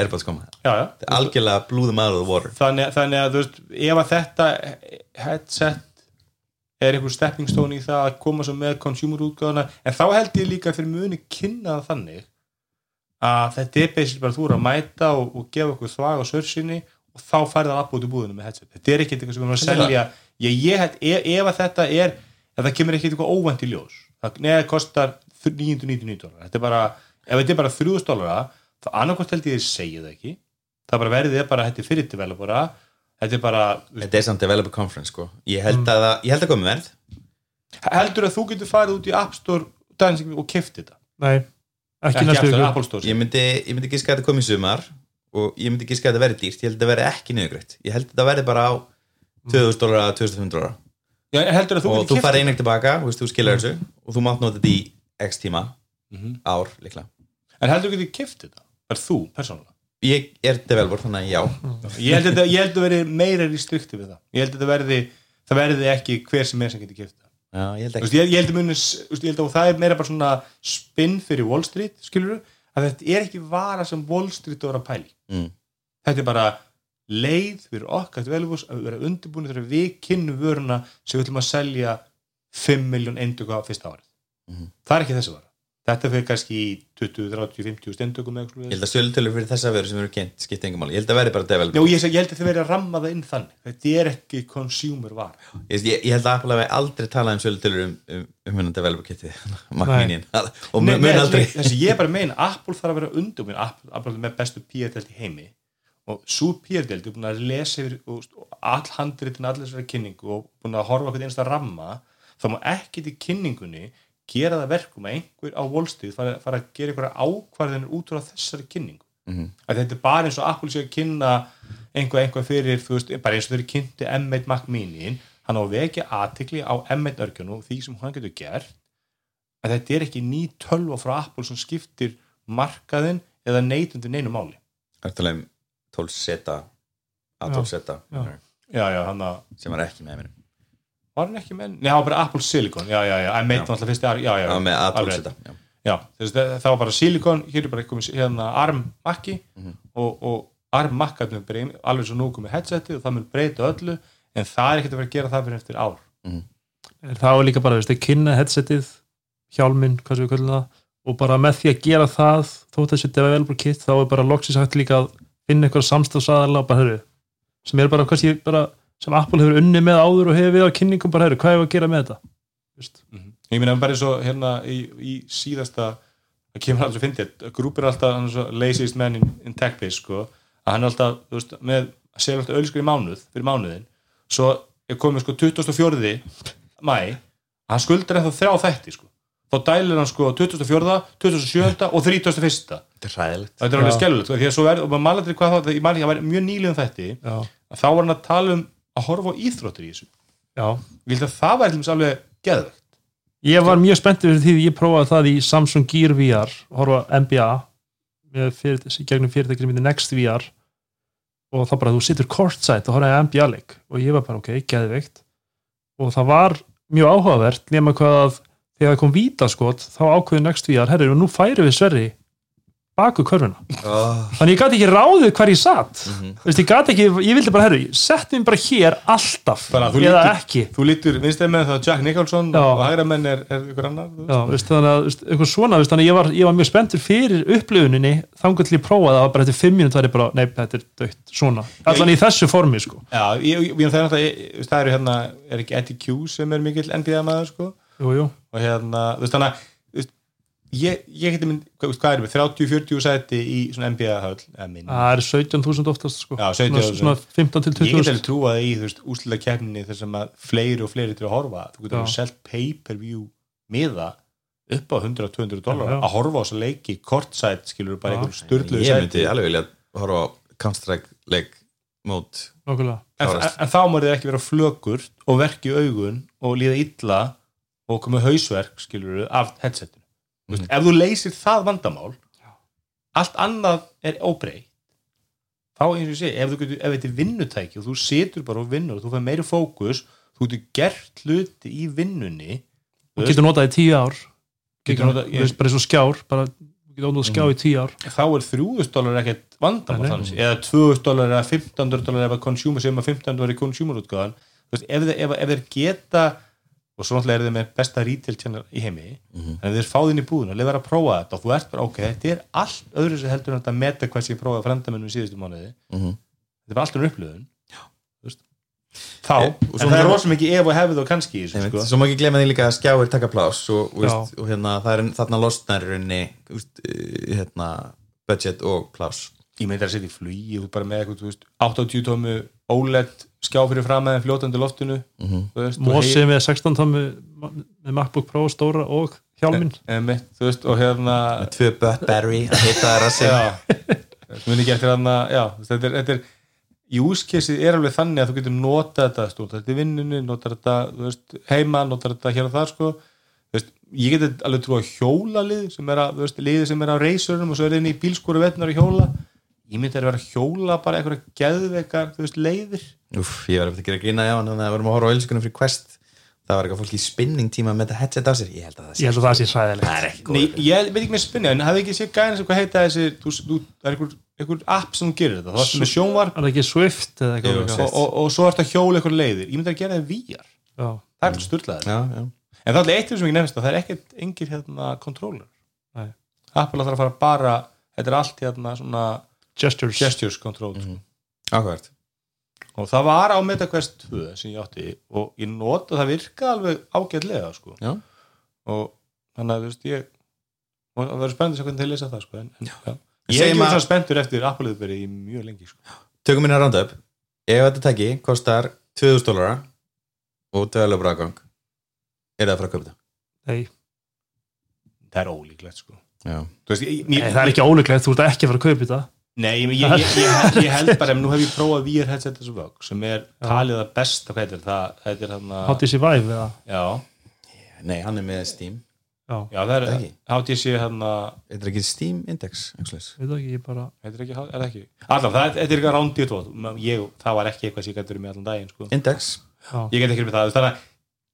S4: algjörlega of the water.
S3: Þannig, þannig að þú veist ef að þetta headset er einhver stepping stone í það að koma með consumer útgáðana en þá held ég líka þeir muni kynna það þannig að þetta er basically bara þú er að mæta og, og gefa okkur þvag á sörsinni og þá færði það aðbúti búðinu með headset. Þetta er ekkert eitthvað sem við erum að selja. Ég, ég held, ef, ef að þetta er það kemur ekkert eitthvað óvænt í ljós það neða kostar 999 dólar. Þetta er bara, ef þetta er bara 3000 dólara þá annarkvæmt held ég að segja það ekki. Það bara verðið er bara, þetta er fyrir developera. Þetta er bara,
S4: Þetta er samt developer conference sko. Ég held að, það- ég held að komið verð.
S3: Heldur að þú getur farið út í App Store dansing, og keft þetta?
S2: Nei, ekki,
S3: ekki
S2: næstu
S3: Store
S4: Ég myndi, ég myndi giska að þetta komið í sumar og ég myndi giska að þetta verði dýrt. Ég held að þetta verði ekki niðurgreitt. Ég held að þetta verði bara á 2000 dólar 2500 dólar
S3: að þú
S4: og
S3: getur
S4: þú farið einhvern tilbaka, þú veist, þú skilur þessu og þú mátt nota þetta í x tíma
S3: Mhm.
S4: ár líklega
S3: en heldur þú getur keft þetta? Er þú, persónulega?
S4: Ég er developer, þannig að já.
S3: Ég held að þetta- ég held að verði meira restrikti við það. Ég held að þetta verði það verði ekki hver sem er sem getur keft það.
S4: Já, ég held
S3: Þú
S4: ekki.
S3: að muni ég held að það er meira bara svona spinn fyrir Wall Street, skilur að þetta er ekki vara sem Wall Street voru að pæli
S4: mm.
S3: þetta er bara leið fyrir okkar developers að vera undirbúinu þegar við kynnum vöruna sem við ætlum að selja 5 miljón eindöku á fyrsta árið.
S4: Mhm.
S3: það er ekki þessi vara þetta fyrir kannski í 20, 30, 50 stendökum
S4: Ég held að sölutölur fyrir þessa veru sem eru kynnt skipta engum máli, ég held að verði bara
S3: Já,
S4: developer
S3: ég, ég held að þið verið að ramma það inn þannig. Þetta er ekki consumer vara
S4: ég, ég, ég held að Apple hafi aldrei talað um sölutölur um, um, um hennan developer. Mini og mun
S3: nei,
S4: aldrei.
S3: þessi ég bara meina, Apple þarf að vera undirbúin Apple, Apple er með bestu PR-delt í heimi. Og svo PR-delt er búin að lesa yfir og, og all handritin allir þessari kynningu og búin að horfa hvernig einsta ramma þá má ekkit í kynningunni gera það verkum að einhver á Street fara, fara að gera einhverja ákvarðinir út frá þessari kynningu.
S4: Mhm.
S3: að þetta er bara eins og Apple sé að kynna einhver einhver fyrir, þú veist, bara eins og þeir kynnti M1 Mac Mini hann á vekja aðtikli á M1 örgjunu og því sem hann getur gert. Að þetta er ekki ný tölva frá Apple sem skiptir markaðin eða neytundur neinu máli.
S4: Það er talað um 12 seta A12 seta?
S2: Já.
S3: já, já,
S4: sem var ekki með mér
S3: var hann ekki með, nei, það var bara Apple Silicon já, já, já, M1 var alltaf fyrst já, já,
S4: Það var með A12
S3: alveg.
S4: seta já.
S3: já, það var bara Silicon hér er bara komið hérna ARM makki
S4: Mhm.
S3: og, og ARM makkarnir bara ein- alveg svo nú komið headseti og það mun breyta öllu en það er ekkert að vera að gera það fyrir eftir ár
S2: það var líka bara, veist, þeir kynna headsetið hjálminn, hvað sem við kallum það og bara með því að gera það þótt þessi developer kit, þá er bara loksins hægt líka að finna eitthvað samstafsaðala bara, heru, sem er bara, kannski bara sem Apple hefur unni með áður og hefur við á kynningum bara, heru, hvað hefur að gera með þetta Vist?
S3: ég meina bara eins og hérna í, í síðasta það kemur alltaf að fyndi grúp er alltaf hann er svo laziest man in, in tech biz sko, að hann er alltaf þú veist, með að segja alltaf ölskur í mánuð fyrir mánuðin, svo er komið sko 24. mæ hann skuldar ennþá þrjá þætti sko þá dælir hann sko 24. 27. og 31.
S4: Þetta er hræðilegt
S3: þetta er alveg skellulegt sko, því að svo verður, og maður maður aldrei hvað þá, ég man ekki að væri mjög nýliðum þætti
S2: já,
S3: að þá var hann að tala um að horfa á íþróttir í þessu.
S2: Já.
S3: Ég held að það væri alveg geðvegt
S2: Ég var mjög spenntið fyrir því að ég prófaði það í Samsung Gear VR, horfa NBA fyrir, gegnum fyrirtækjum í Next VR og þá bara þú situr courtside og horfa á NBA leik. Og ég var bara ok, geðveikt. Og það var mjög áhugavert nema hvað að þegar það kom vítaskot þá ákveði Next VR, herri, og nú færi við Sverri baku körfuna
S4: oh.
S2: þannig ég gæti ekki ráðið hver ég satt
S4: Mhm.
S2: Veist, ég gæti ekki, ég vildi bara, herri, settum bara hér alltaf,
S3: þú
S2: eða
S3: lítur-
S2: ekki
S3: þú lítur vinstæð með það Jack Nicholson
S2: Já.
S3: og hægra menn er, er ykkur annar.
S2: Já, veist, þannig að eitthvað svona, veist, þannig að ég var, ég var mjög spenntur fyrir upplifuninni þangar til ég prófaði að bara eftir fimm mínútt var ég bara, nei, þetta er dött, svona allan í þessu formi, sko
S3: Já, ég, ég, það, er það eru hérna, er ekki Eddie Q sem er mikill NBA maður sko
S2: jú, jú.
S3: og hérna, þú veist þannig að ég, ég geti mynd, hvað, er með? 30-40 sæti í svona NBA höll eða minn,
S2: það er 17.000 oftast, sko.
S3: Já, 17.000.
S2: svona, svona 15 til
S3: ég get
S2: 20.000
S3: alveg trúað í þú veist, úslega þar sem að fleiri og fleiri til að horfa, þú getur alveg selt pay-per-view miða upp á 100-200 dólar að horfa á þessa leiki kortsæt skilur bara
S2: Já.
S3: einhverjum störtlu
S4: Ég myndi alveg vilja horfa á Counter-Strike leik mót
S2: Nákvæmlega.
S3: en, en, en þá þið ekki vera flökur og verki augun og líða illa og komið hausverk skilur af headsetinu mm. ef þú leysir það vandamál allt annað er óbreytt þá eins og ég segi ef, þú getur, ef þetta er vinnutæki og þú situr bara og vinnur og þú fær meiri fókus þú getur gert hluti í vinnunni
S2: og getur notað í 10 ár.
S3: Getur notað-
S2: veist, bara eins og skjár bara, getur notað skjá í 10 ár.
S3: Þá er 3000 dólar ekkert vandamál þannig eða 2000 dólar eða 1500 dólar ef að consumer sem að 1500 dólar í consumer útgáðan ef, ef, ef þeir geta og svo náttúrulega er þeir með besta retail channel í heimi. En ef þeir fáð inn í búðin og lefa að prófa þetta og þú ert bara ok, þetta er allt öðru sem heldur þetta meta hvað sem ég prófaði frendamennum í síðustu mánuði.
S4: Mhm.
S3: þetta er bara alltaf upplöðun þá,
S4: Eh,
S3: en það er
S4: má-
S3: rosa mikið ef og hefð og kannski í þessu, sko.
S4: Svo má ekki glemma því líka að skjáir taka plás og, og, og hérna, það er þarna losnar í rauninni veist, eh, hérna, budget og plás
S3: ég meint að setja í flugi og bara með eitthvað, þú veist, 80 tómu OLED skjá fyrir fram með fljótandi loftinu
S4: Mhm.
S3: þú veist, og
S2: Mosi með 16 tómi með MacBook Pro stóra og hjálminn.
S3: Hei- einmitt, þú veist, og hérna
S4: með tvö battery að heita það rassi
S3: þetta er, þetta er use case er alveg þannig að þú getur notað þetta stúnt, þetta er vinnunni, notar þetta þú veist, heima, notar þetta hér og þar sko. Þú veist, ég geti alveg trú að hjólalið sem er að, þú veist, liðið sem er á reysurum og svo er inn í bílskúru vetnar að hjóla ég myndi að vera að hjóla bara einhverja geðveikar, þú veist, leiðir.
S4: Úf, ég var eftir að gera grína já en þannig að við vorum að horfa á ölskunum fyrir Quest. Það var eitthvað fólk í spinning tíma með þetta headset á sér. Ég held að það sé
S2: ég held að það sé
S4: það er ekki
S3: Nei, ég veit ekki með spinni, en hafði ekki séð gæðin sem hvað heita þessi, þú, þú, það er einhver, einhver app sem gerir þetta, það er með sjónvarp.
S2: Er það ekki Swift eða
S4: Jú,
S2: eitthvað
S4: Swift.
S3: og, og, og svo ertu að hjóla einhver leiðir, ég myndi að gera það VR
S2: Já.
S3: það er sturlaðið,
S4: já, já.
S3: en það er alltaf eitt sem ekki nefnst það er ekkert engir hérna kontrólar
S2: Nei.
S3: Apple ætlar að fara bara þetta er allt hérna svona
S2: gestures,
S3: gestures control
S4: Mhm. áhugavert
S3: og það var á MetaQuest 2 sem ég átti og ég nota það virka alveg ágætlega sko.
S4: Já.
S3: og þannig að þú veist ég og það verður spennandi að sjá hvernig þeir lesa það sko. en, en, já. ég er svona spenntur eftir Apple-uðberi í mjög lengi sko.
S4: tökum minna roundup ef þetta tæki kostar 2000 dólara og developer aðgang er það að fara að kaupa þetta?
S2: Nei,
S3: það er ólíklegt sko
S4: Já,
S3: Þú veist, ég,
S2: Nei,
S3: ég,
S2: það er ekki ólíklegt, þú ert ekki að fara að kaupa þetta
S3: Nei, ég, ég, ég, ég, ég held bara, nú hef ég prófað VR headset þessu vögg sem er talið að besta hvað heitir það, þetta er hann að
S2: HTC Vive eða?
S3: Já,
S4: nei, hann er með Steam.
S2: Já,
S3: já, það er
S4: Ekki.
S3: HTC hann að
S4: Þetta er ekki Steam Index
S2: veit það ekki, ég bara
S3: heitir ekki, er ekki? Allan, það, þetta er eitthvað rándið ég, það var ekki eitthvað sem ég gæti verið með allan daginn sko.
S4: Index?
S2: Já,
S3: ég get ekki verið með það, þannig að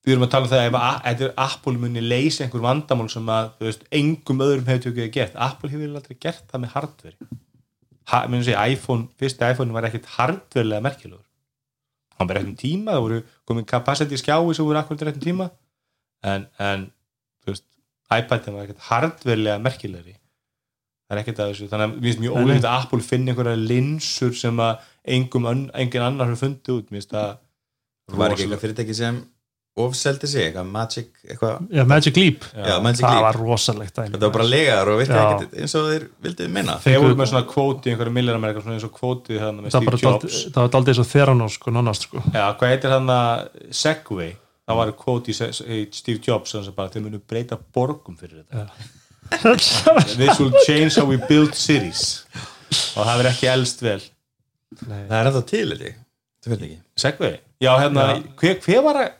S3: við erum að tala um það að þetta er Apple muni leysa einhver vandamál sem að, þú veist, engum öðrum hefur tökjuð að gert, Apple hefur aldrei gert það með hardware. ha, minnum segja, iPhone, fyrsti iPhone var ekkert hardwarelega merkilegur. Hann bara réttum tíma, það voru komin capacity skjái sem voru akkurat réttum tíma. En, en veist, iPadin var ekkert hardwarelega merkilegri. Það er ekkert að þessu, þannig að mér finnst mjög ólíkt að Apple finni einhverja linsur sem að engum, engin annar hefur fundið út, mér finnst það
S4: Það var ekki eitthvað fyrirtæki sem ofseldi sig, eitthvað Magic eitthvað,
S2: já Magic Leap.
S4: Já, Magic
S2: Það
S4: Leap.
S2: var rosalegt
S4: Þetta var bara legar og virka
S2: Já.
S4: ekkert eins og þeir vildu minna.
S3: Þeir voru með svona kvóti einhverju milliramerika svona eins og kvóti
S2: Það var
S3: Steve
S2: bara
S3: Jobs.
S2: dálítið- það var daldið eins og Theranos sko, nánast sko.
S3: Já, hvað heitir hann að Segway? Það var kvóti í í Steve Jobs þeir munu breyta borgum fyrir þetta. This will change how we build cities. Og það verður ekki elst vel.
S2: Nei.
S4: Það er ennþá til, ég. Það fyrir ekki.
S3: Segway, já hérna hver, hver var að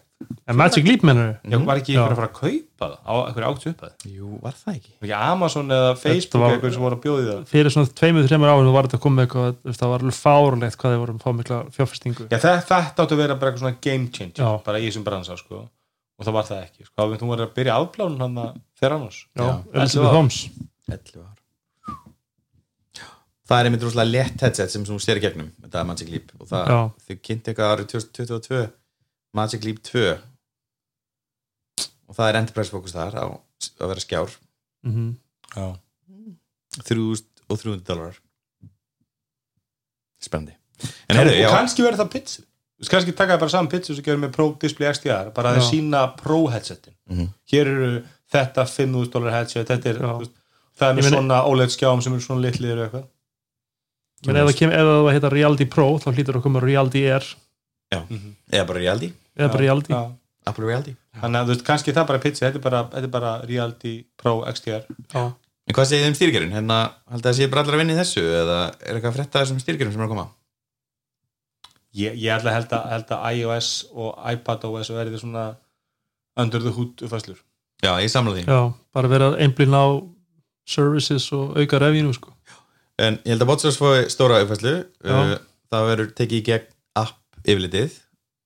S2: En Magic Leap mennur
S3: já, var ekki einhver að fara að kaupa það á einhverju áttu upp að
S4: Jú, var það ekki?
S3: ekki Amazon eða Facebook
S2: var-
S3: var... eitthvað sem voru að bjóði það?
S2: Fyrir svona tveimur, þreimur árum var þetta komið með eitthvað, það var alveg fárlegt hvað þeir voru að fá mikla fjárfestingu.
S3: Já, þetta, þetta áttu að vera bara eitthvað svona game changer
S2: Já.
S3: bara í þessum bransa sko. og það var það ekki sko. þú voru að byrja afplánun hann að þeirra annars.
S2: Já. Elizabeth Holmes.
S4: 11 ár. Það er einmitt rúslega létt headset sem þú styrir gegnum þetta er Magic Leap og það, þau kynnti eitthvað árið 2022 Magic Leap 2 og það er enterprise fókus þar á að vera skjár.
S2: Mm
S3: já.
S4: 3300 dólarar. Spennandi. En
S3: En
S4: heyrðu,
S3: og
S4: já,
S3: kannski verður það pitsu kannski taka bara saman pitsu sem gerum með Pro Display XDR bara að
S2: Já.
S3: þeir sína Pro headsetin.
S4: Mhm.
S3: hér eru þetta 5.000 dólar headset þetta er,
S2: Já.
S3: þú veist, það er með
S2: meina-
S3: svona OLED skjáum sem eru svona litlir og eitthvað.
S2: Menn ef það það heita Reality Pro þá hlýtur að koma Reality Air
S4: eða bara Reality
S2: eða bara Reality
S3: Já.
S4: Apple Reality
S3: þannig að þú veist, kannski það bara pitsu þetta er bara, þetta er bara Reality Pro XDR
S2: Já.
S4: En hvað segir þið um stýrgerun? Hérna, held að það sé bara allir að vinna í þessu eða er eitthvað að frétta þessum stýrgerum sem er að koma?
S3: ég, ég ætla að held að, held að iOS og iPad OS verði svona under the hood uppfæslur
S4: Já, ég samla því
S2: Já, bara vera að einblýna á services og auka revínu sko.
S4: En ég held að WhatsApp fóði stóra uppfæslu
S2: Já.
S4: uh, það verður tekið í gegn app yfirlitið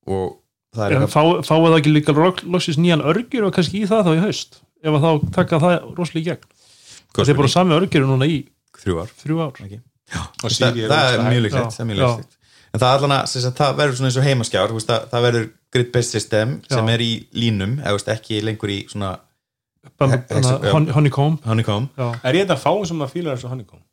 S4: og það er
S2: En
S4: eitthvað
S2: fá, fáið það ekki líka loksins nýjan örgjur og kannski í það þá í haust ef að þá taka það rosalega í gegn það er bara sami örgjur núna í
S4: þrjú ár
S2: þrjú ár
S4: ekki?
S3: og
S4: það, það er mjög
S2: Já,
S4: er
S2: já.
S4: líklegt. en það, allan að, sem sagt, það verður svona eins og heimaskjár þú veist, það, það verður grid-based system sem
S2: Já.
S4: er í línum eða þú veist, ekki lengur í svona já.
S2: honeycomb
S4: honeycomb
S2: já.
S3: er ég þetta fáin sem að fíla þessu honeycomb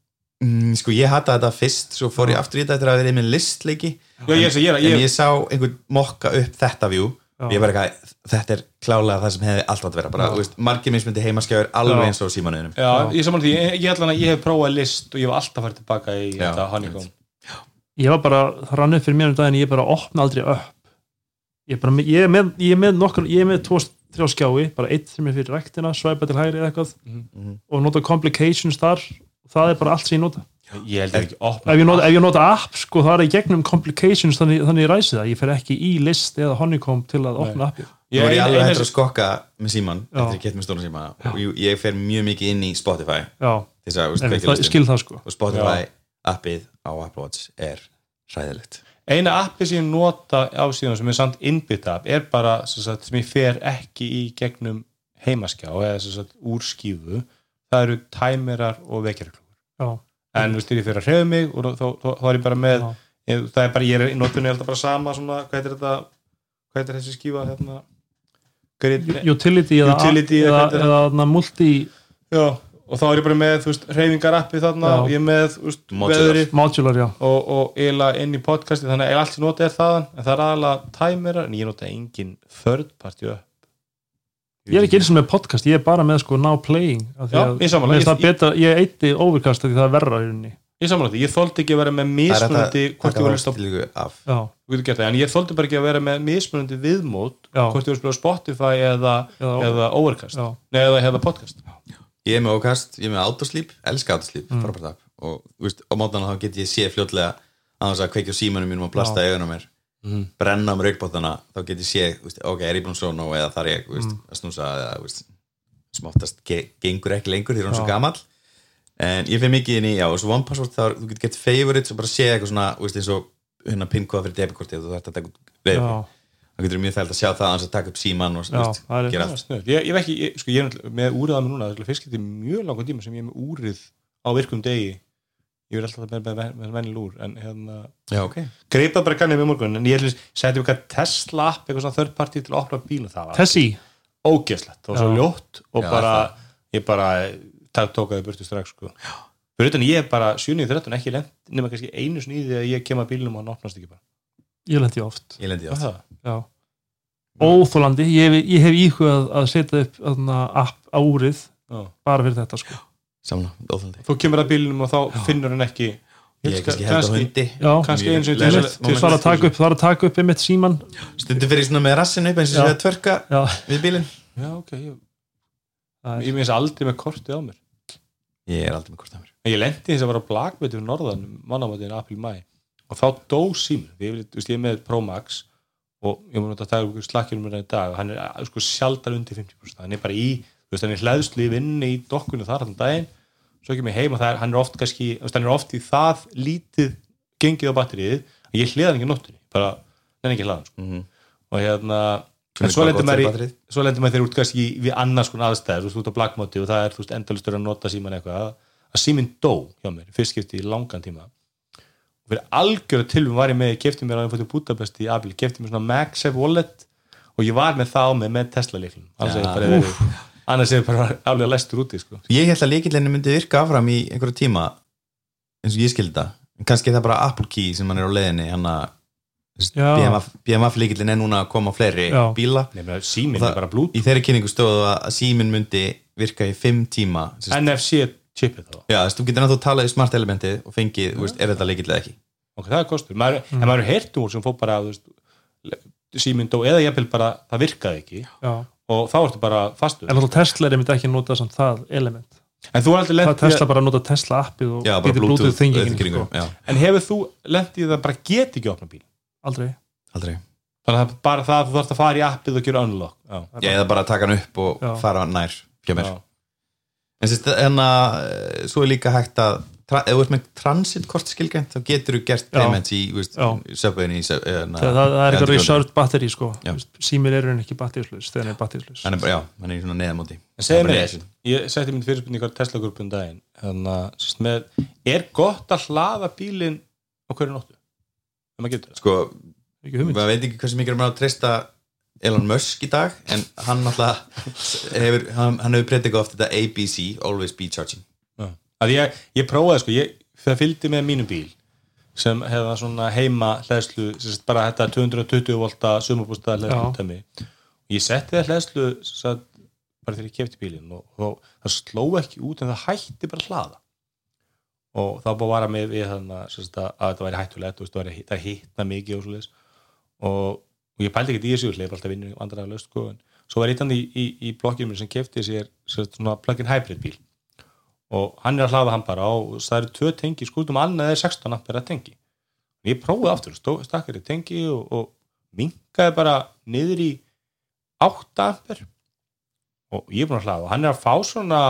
S4: mm, sko ég hata þetta fyrst svo fór ég aftur í þetta eftir að vera með listleiki.
S3: Já, ég, ég, ég,
S4: en
S3: ég,
S4: ég sá einhvern mokka upp þetta view.
S2: Já.
S4: ég var eitthvað, þetta er klálega það sem hefði alltaf að vera bara, þú veist, margir mismundi heimaskjáður alveg
S2: Já.
S4: eins og símanuðinum
S3: já, ég saman því, ég, ég ætla að ég hef prófað list og ég hef alltaf farið tilbaka í
S4: Já,
S3: þetta honeycomb.
S2: ég var bara, það rann upp fyrir mér um daginn ég bara opna aldrei upp. Ég er, bara, með- ég er með, ég er með nokkur ég er með tvo, þrjá skjái, bara eitt sem er fyrir rektina, svæpa til hægri eða eitthvað.
S4: Mhm.
S2: og nota complications þar það er bara allt sem ég nota.
S3: Ég held ekki opna
S2: ef ég nota, ef ég nota app, sko, það er í gegnum complications þannig, þannig ég ræsi það, ég fer ekki í list eða honeycomb til að opna appið.
S4: Nú er ég alveg hættur að skokka með síman
S2: Já.
S4: eftir að geta með stóra síma og ég, ég fer mjög mikið inn í Spotify
S2: já,
S4: þess að, veist,
S2: það, skil það sko.
S4: Og Spotify appið á Apple Watch er hræðilegt.
S3: Eina appi sem ég nota á síðan sem er samt innbytt app er bara sem, sagt, sem ég fer ekki í gegnum heimaskjá eða sem sagt, úr skífu það eru tæmirar og vekjarklúkur
S2: já,
S3: en þú veist, ég fer að hreyfa mig og þá, þá, þá er ég bara með ég, það er bara, ég er í notunni alltaf bara sama svona, hvað heitir þetta hvað heitir þessi skífa hérna? Grid,
S2: utility
S3: Utility
S2: eða,
S3: eða
S2: eða,
S3: er
S2: eða multi
S3: já, og þá er ég bara með, þú veist, hreyfingar appi þarna
S2: Já.
S3: og ég er með, þú veist,
S4: Modular.
S3: veðri
S2: modular, já,
S3: og, og eiginlega inn í podcasti þannig að allt sem nota er þaðan en það er aðalega tæmirar en ég nota engin third party upp
S2: ég er ekki eins og með podcast ég er bara með sko now playing af því
S3: Já,
S2: að-
S3: ég
S2: mér finnst
S3: Ég-
S2: það betra, ég eitti overcast af því það er verra
S3: ég samanlega ég þóldi ekki að vera með mismunandi hvort ég var að hlusta á
S4: tilíku af.
S2: Já,
S3: Þú getur gert það, en ég þóldi bara ekki að vera með mismunandi viðmót
S2: Já.
S3: hvort þú er að spila á Spotify eða,
S2: Já.
S3: eða Overcast. Nei, eða, eða podcast.
S4: Ég er með Ókast, ég er með Autosleep elska Autosleep, mm. og þú veist, á mótana þá get ég sé fljótlega að þess að kveikja símanum mínum og blasta í augunum mér
S3: Mhm.
S4: brenna á mér aukbótana þá get ég sé, ok, er ég búin svo nú eða þar ég,
S2: Mm.
S4: að snúsa eða, veist, smáttast ge gengur ekki lengur því er hún svo
S2: Já.
S4: gamall en ég fyrir mikið inn í, já, og svo One Password þá er- þú getur gett favorites og bara sé eitthvað svona veist, eins og hérna pinkóða fyrir debitkortið og þú þarf að taka
S2: já,
S4: þá getur mjög þægt að sjá það annars að taka upp síman og
S2: það er-
S4: gera allt
S3: ég, ég, sko, ég er með úrið að mér núna það er mjög langan tíma sem ég er með úrið á virkum degi ég er alltaf með, með, með, með venil úr en hérna,
S4: já, ok,
S3: greipað bara kannið með morgun en ég ætlis, seti eitthvað Tesla app eitthvað svona third party til að opna bílum það var
S2: Tessi
S3: ógeðslegt, það var svo
S2: Já.
S3: ljótt og
S4: Já,
S3: bara, ég bara tók, tókaði burtu strax sko. fyrir utan ég er bara 7.13 ekki lent nema kannski einu því að ég kem að bílum og hann opnast ekki bara.
S2: Ég lendi oft.
S4: Ég lendi
S3: Já,
S2: já. óþólandi, ég, hef- ég hef íhugað að setja upp app á úrið
S3: Já.
S2: bara fyrir þetta sko
S4: samla, óþólandi
S3: þú kemur að bílum og þá finnur hann ekki.
S4: Ég er kannski held á hundi.
S3: Kannski eins og
S4: moment.
S2: það var að taka upp, það var að taka upp einmitt síman
S4: stundum fyrir svona með rassinu upp eins og
S2: Já.
S4: sé að tvörka við bílinn.
S3: Já, ok, ég,
S2: það
S3: ég minnst aldrei með kortið á mér.
S4: Ég er aldrei með hvort að mér.
S3: Ég lendi þess að vera á blagveitur fyrir norðan mannamótiðin april mæ og þá dó símur, ég, er með Pro Max og ég mun að taka slakkjum mér í dag og hann er sko sjaldar undir 50% hann er bara í, þú veist, hann er hlæðslu í vinni í dokkunni þar allan daginn. Svo ekki mig heim og það er, hann er oft kannski þú veist, hann er oft í það lítið gengið á batterið, að ég hliða hann ekki nóttunni. Bara, nenni ekki hlaðan sko.
S4: mm -hmm.
S3: og hérna en svo
S4: gott
S3: maður maður þegar út kannski við annars konar aðstæður, þú veist, út á blackmóti og það er, þú veist, endalustur að nota síman eitthvað að síminn dó hjá mér, fyrst skipti í langan tíma. Og fyrir algjöra tilum var ég með, ég kefti mér á einfóttu Budapest í Abil, kefti mér svona MagSafe wallet og ég var með það á mig með Tesla leiklum annars
S4: Ja,
S3: hefur bara annars hefur bara alveg lestur úti sko.
S4: ég held að líkillinni myndi virka áfram í einhverju tíma eins og ég skildi það. En kannski er það bara Apple Key sem hann er á að
S2: Já.
S4: BMF, BMF líkillin er núna að koma á fleiri
S2: Já.
S4: bíla. Og það-
S3: er bara blút
S4: í þeirri kynningu stóðu að síminn myndi virka í fimm tíma Sist,
S3: NFC chipið þá.
S4: Já, þú getur náttúrulega talað í smart elementið og fengið, þú veist, er þetta líkill eða ekki.
S3: Ok, það er kostur, maður, en maður er heyrt úr sem fór bara, síminn dó eða jafnvel bara, það virkaði ekki.
S2: Já.
S3: Og þá ertu bara fastur
S2: en alltaf Tesla er einmitt ekki að nota samt það element
S3: en þú er aldrei
S2: það
S3: lent
S2: er Tesla bara að nota Tesla appið og getur
S4: Bluetooth,
S2: þingingin sko.
S4: já,
S3: En hefur þú lendið það bara get ekki opna bíl?
S2: aldrei
S4: aldrei
S3: Þannig að það er bara það að þú þarfst að fara í appið og gera unlock Já,
S4: eða bara taka hann upp og
S2: Já.
S4: fara nær hjá mér
S3: já.
S4: En sérst, en að eh, svo er líka hægt að ef þú ert með transitkort skilgænt þá getur þú gert payments í
S2: Já.
S4: söpvegin í sub- na-
S2: það, það, það er eitthvað reserved batteri sko. Símir eru en ekki er
S4: hann er bara, já, hann er í svona neðamóti.
S3: Ég setti minn fyrirspunni í Tesla grúpun daginn. Þannig að, er gott að hlaða bílinn á hverju nóttu? Ef maður getur það.
S4: Sko, maður veit ekki hversu mikið er maður að treysta Elon Musk í dag en hann alltaf hefur, hann, hann hefur predikað oft þetta ABC, Always Be Charging.
S3: Að ég, ég prófaði sko, ég, það fylgdi með mínum bíl sem hefða svona heima hlæðslu, bara þetta 220 volta sumabústa hlæðslu ég setti það hlæðslu bara þegar ég kefti bílinn og, og það sló ekki út en það hætti bara að hlaða. Og þá búið að vara með við þannig að, að, að þetta væri hættulegt og það, það hittna mikið og svoleiðis. Og, og ég pældi ekki í þessu ég er alltaf vinnur vandræðalaust sko, en svo var eitt í, í, í blokkinu sem kefti sér svona plug-in hybrid bíl og hann er að hlaða hann bara og það eru tvö tengi, annað er 16 ampere að tengi ég prófaði aftur, stakkar í tengi og, og minkaði bara niður í 8 ampere og ég er búin að hlaða og hann er að fá svona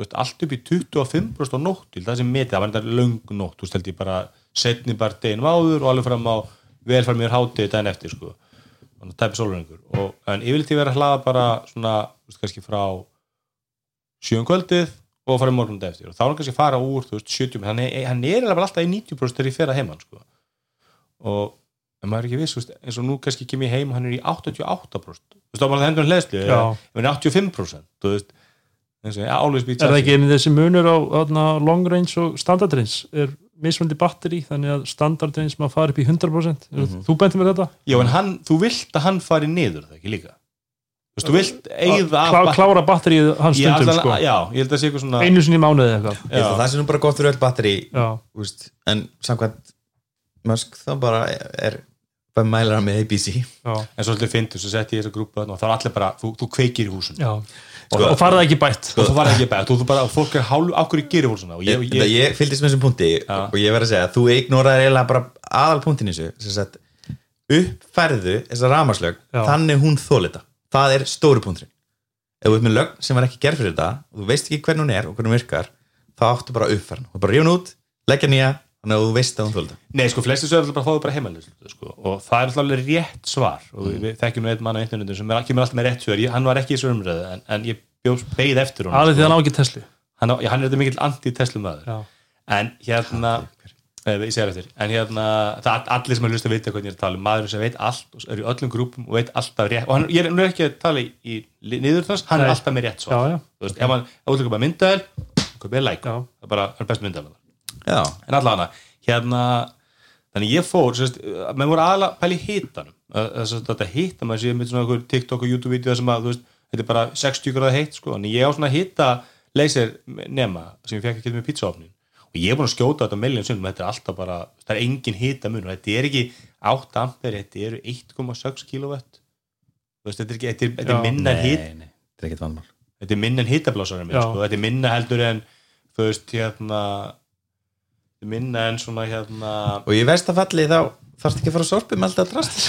S3: veist, allt upp í 25% á nótt það sem metið, það var þetta löng nótt þú steldi bara setni bara deginum áður og alveg fram á velfæri mér hátið daginn eftir sko. Þannig að tæpi sóluröngur og en ég verið að hlaða bara svona, veist, kannski frá sjöum kvöldið og fara í morgunum eftir. Og þá er hann kannski að fara úr veist, 70, hann er, hann er alltaf í 90% þegar ég fer að heimann sko. og en maður er ekki viss, veist, eins og nú kannski kem ég heim og hann er í 88% þú veist, þá er maður það hendur hann hann er 85% þú veist, eins og, ja,
S2: er það ekki einnig þessi munur á þarna, long range og standard range? Er mismundi batteri þannig að standard range maður fari upp í 100%
S3: Mhm.
S2: þú bentir mér þetta?
S3: Já, en hann, þú vilt að hann fari niður það ekki líka Þú veist, þú vilt eigða
S2: Klá, klára batterið hans
S3: Já,
S2: stundum sko.
S3: já, ég held að sé eitthvað svona
S2: einu sinni í mánuði eða eitthvað.
S4: Ég held að það sé nú bara gott fyrir öll batteri
S2: já,
S4: úst, en samkvæmt Musk þá bara er hvað mælar hann með ABC
S2: já,
S3: en svolítið fyndu, svo sett ég þessa grúpu þarna og það er allir bara, þú, þú kveikir í húsun
S2: já. og, og farið ekki bætt.
S3: Og þú var ekki bætt, og þú bara, fólk er hálf af hverju gerir húsuna og
S4: ég,
S3: ég,
S4: ég,
S3: ég,
S4: fylgdist með þessum punkti og ég verð að segja að þú ignoraði eiginlega bara aðal punktin í þessu sem sagt, uppfærðu þessa ramaslög
S2: Já.
S4: þannig hún þólita það er stóru punkturinn. Ef þú ert með lögn sem var ekki gerð fyrir þetta og þú veist ekki hvernig hún er og hvernig hún virkar þá áttu bara að uppfæra hún og bara rífa hún út, leggja nýja þannig að þú veist að hún þólita
S3: nei, sko, flesti alltaf bara fáðu bara heimalist sko, og það er alltaf alveg rétt svar og
S2: Mm.
S3: við þekkjum nú einn mann á internetu sem er ekki með alltaf með rétt svar, ég, hann var ekki í þessu umræðu en, en ég beigð eftir hún
S2: alveg því hann á ekki Tesla.
S3: Hann, hann er þetta mikill anti-Tesla maður.
S2: Já,
S3: en hérna eh, ég segir eftir, en hérna það er allir sem er lust að vita hvernig ég er að tala um. Maður sem veit allt og er í öllum grúpum og veit alltaf rétt og hann, ég er nú ekki að tala í, í niður þess, hann
S2: Nei.
S3: er alltaf með rétt svar.
S2: Já, já.
S3: Þú veist, ef hann útlöka bara myndaðel köpið like,
S2: Já.
S3: það er bara hann er best myndaðel
S4: já,
S3: en allavega hérna þannig ég fór, sérst, menn voru aðalega pæli að þetta hita maður sé með svona okkur TikTok og YouTube-vídeó sem að þú veist, þetta er bara 60 gráða heitt sko, en ég á svona hita laser nema sem ég ég er búin að skjóta þetta meðlega sundum, þetta er alltaf bara, það er engin hita mun og þetta er ekki 8 ampere þetta eru 1,6 kilowatt veist, þetta er, ekki, þetta er, þetta er
S2: Já.
S3: minna en hit
S4: nei, nei, þetta er ekkert vandmál
S3: þetta er minna en
S2: Já.
S3: sko. þetta er minna heldur en þú veist hérna þetta er minna en svona hérna
S4: og í versta falli þá þarfst ekki að fara að sorpa með alltaf drast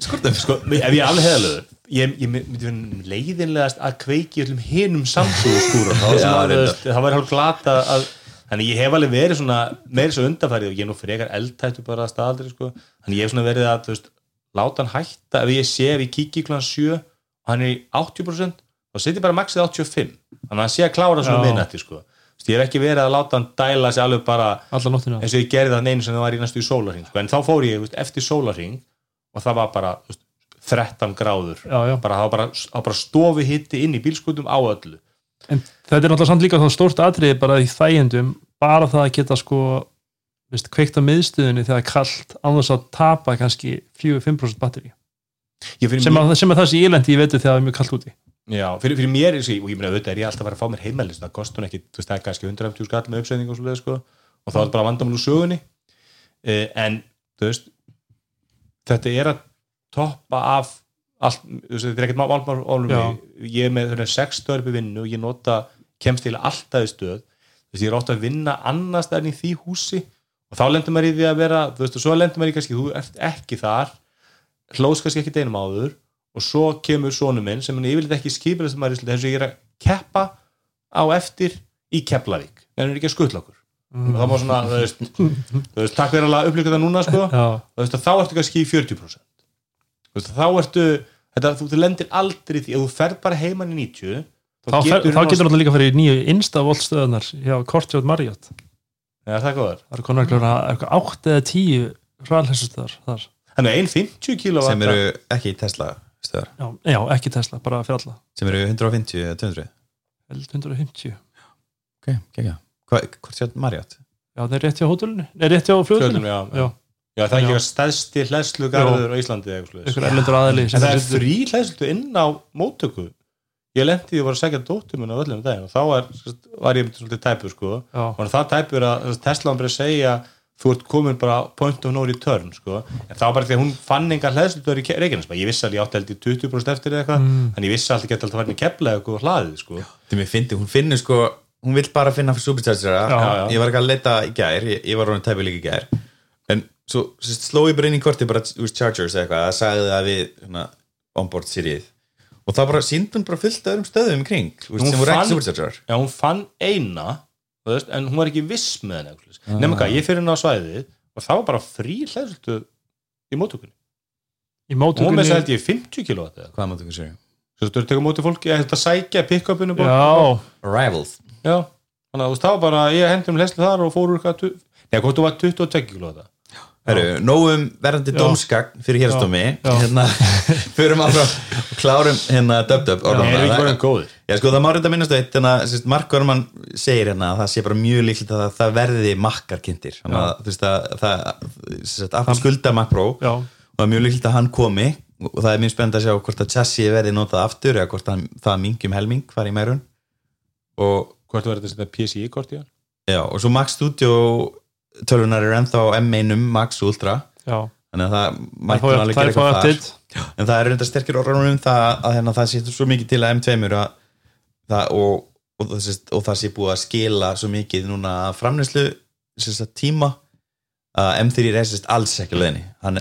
S4: skortum.
S3: Sko, ef ég alveg heðalögur ég, ég myndi vera leiðinlegast að kveiki öllum hinum samtúðu skúra þá að, veist, það væri hálf glata að þannig ég hef alveg verið svona meiri svo undarfærið og ég er nú frekar eldtættu bara að staðaldri sko. þannig ég hef svona verið að þú veist, láta hann hætta ef ég sé ef ég kíkja í klan 7 og hann er í 80% þá setjum ég bara maxið 85 þannig að hann sé að klára svona minnætti sko. Ég hef ekki verið að láta hann dæla sig alveg bara eins og ég gerði það einu sem það var í næstu í sólarring sko. en þá fór ég veist, eftir sólarring og það var bara veist, 13 gráður
S2: já, já.
S3: bara, það var bara, bara stofi hitti inn í bílskutum á öllu
S2: en þetta er náttúrulega samt líka þá stórt atriði bara í þægjendum bara það að geta sko veist, kveikt á miðstöðunni þegar það er kallt þess að tapa kannski 4-5% batteri sem
S3: mér,
S2: sem að það ílendi ég veitu þegar það er mjög kallt úti.
S3: Já, fyrir, fyrir mér er, og ég meina auðvitað er ég alltaf að fara að fá mér heimælist það kostur ekki, þú veist það er kannski 150 skall með uppsending og svo sko. og þá er bara vandamál úr sögunni. Uh, en þú veist þetta er að toppa af allt, þetta er ekkert málmál mál,
S2: Já.
S3: ég er með sex stöður við vinnu og ég nota, kemst til alltaf í stöð. Þú veist, ég er átt að vinna annars en í því húsi og þá lendur maður í því að vera, þú veist, og svo lendur maður í kannski, þú ert ekki þar hlóðs kannski ekki deinum áður og svo kemur sonu minn sem hann yfirleitt ekki skipilast maður í þess að ég er að keppa á eftir í Keflavík en hann er ekki að skutla okkur. Og það má svona, þú veist, þú veist takk fyrir að upplýka það núna sko. Þú veist, þá ertu kannski í 40% þú veist, þá ertu þetta, þú, þú lendir aldrei því, ef þú ferð bara heimann í 90
S2: þá, þá getur náttúrulega líka fyrir nýju instavoltstöðunar hjá Kortjótt Marriott.
S3: Ja, það er góðar?
S2: Það eru konar eitthvað 8 eða 10 ralhessustöðar þar.
S3: Þannig 1,50 kilo
S4: sem eru ekki Tesla stöðar?
S2: Já, já, ekki Tesla, bara fyrir alla.
S4: Sem eru 150 eða 200
S2: Held 150
S4: ok, ekki hvort sér Marriott?
S2: Já, það er rétt hjá hótelinu, er rétt hjá fljóðinu
S3: já,
S2: já,
S3: já, það er ekki eitthvað stæðsti hlæslugarður á Íslandi eða eitthvað
S2: aðili
S3: en það er frí hlæslu inn á móttöku. Ég lendi því að var að segja dóttur minna á öllum daginn og þá var, var ég svolítið tæpur sko.
S2: Já,
S3: og það tæpur að Tesla var bara að segja þú ert komin bara point of no return sko. en það var bara því að hún fann enga hlæðslutur í Reykjanesbæ, ég vissi alveg ég átti held í 20% eftir eða eitthvað,
S2: Mm.
S3: en ég vissi alltaf geta alltaf farin í kepla eitthvað hlaðið sko.
S4: Svo, sló ég bara inn í korti bara úr chargers eitthvað, það sagði það við svona, onboard sýrið og það bara síndi hún bara fullt af öðrum stöðum í kring veist, sem voru ekki supercharger
S3: já, hún fann eina veist, en hún var ekki viss með henni ah. nema hvað, ég fyrir henni á svæðið og það var bara frí hlæðslutu í móttökunni.
S2: Í
S3: og hún með þess að held ég 50 kilo þetta
S4: hvað máttu ekki segja?
S3: þú veist, þú ert að móti fólki að þetta sækja pick-upinu
S4: Arrivals.
S3: Já, þannig að þú veist, það var bara ég hendi um hlæslu þar og fór úr eitthvað Nei, hvort þú var 22 kilo þetta
S4: Heru, nógum verðandi dómskagn fyrir hérastómi
S2: Já.
S4: hérna, förum áfram og klárum hérna döp-döp sko, það má reynda minnast eitt sérst, Mark Gorman segir hérna að það sé bara mjög líklegt að það, verði að það skulda
S2: já,
S4: og það er mjög líklegt að hann komi og það er mjög spennt að sjá hvort að chassis verði notað aftur eða hvort að það mingjum helming fari í meirun. Og,
S3: Hvort var þetta PCI-kort í hann?
S4: já, og svo Mac Studio tölunar er ennþá M1 Max Ultra.
S2: Já,
S4: þannig að það
S2: Það
S4: nú alveg
S2: það
S4: gera
S2: er
S4: eitthvað þar.
S2: Update
S4: en það er reynda sterkir orðanum um það að hérna, það sé svo mikið til að M2 að, það, og, og, og, og það sé búið að skila svo mikið núna sést, tíma að M3 er alls ekki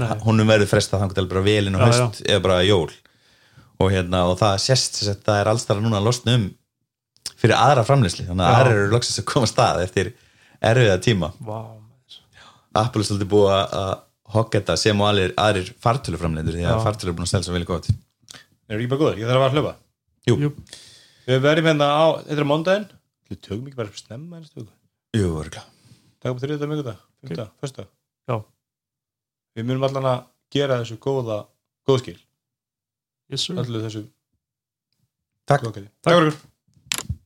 S2: Nei.
S4: honum verður frestað þangt bara velin og
S2: Já,
S4: haust eða bara jól. Og, hérna, og það sést sést, það er alls þar núna að losna um fyrir aðra framneyslu þannig að
S2: Já.
S4: aðra eru loksins að koma að stað eftir erfiða tíma.
S2: Vá,
S4: Apple er svolítið búið að- hogga þetta sem og aðrir, aðrir fartöluframlendur því að fartölu er búin að stela svo vel gott.
S3: Er ekki bara góður, ég þarf að hljópa
S4: Jú,
S2: Jú.
S3: við verðum hérna á, þetta er mándaginn við tökum ekki bara snemma ennstu
S4: Jú, örgulega
S3: taka upp þriðið mjög þetta, fymta, fyrsta
S2: Já.
S3: við munum allan að gera þessu góða góðskil,
S2: yes sir.
S3: Öllu þessu
S4: Takk.
S2: Takk.
S3: Takk fyrir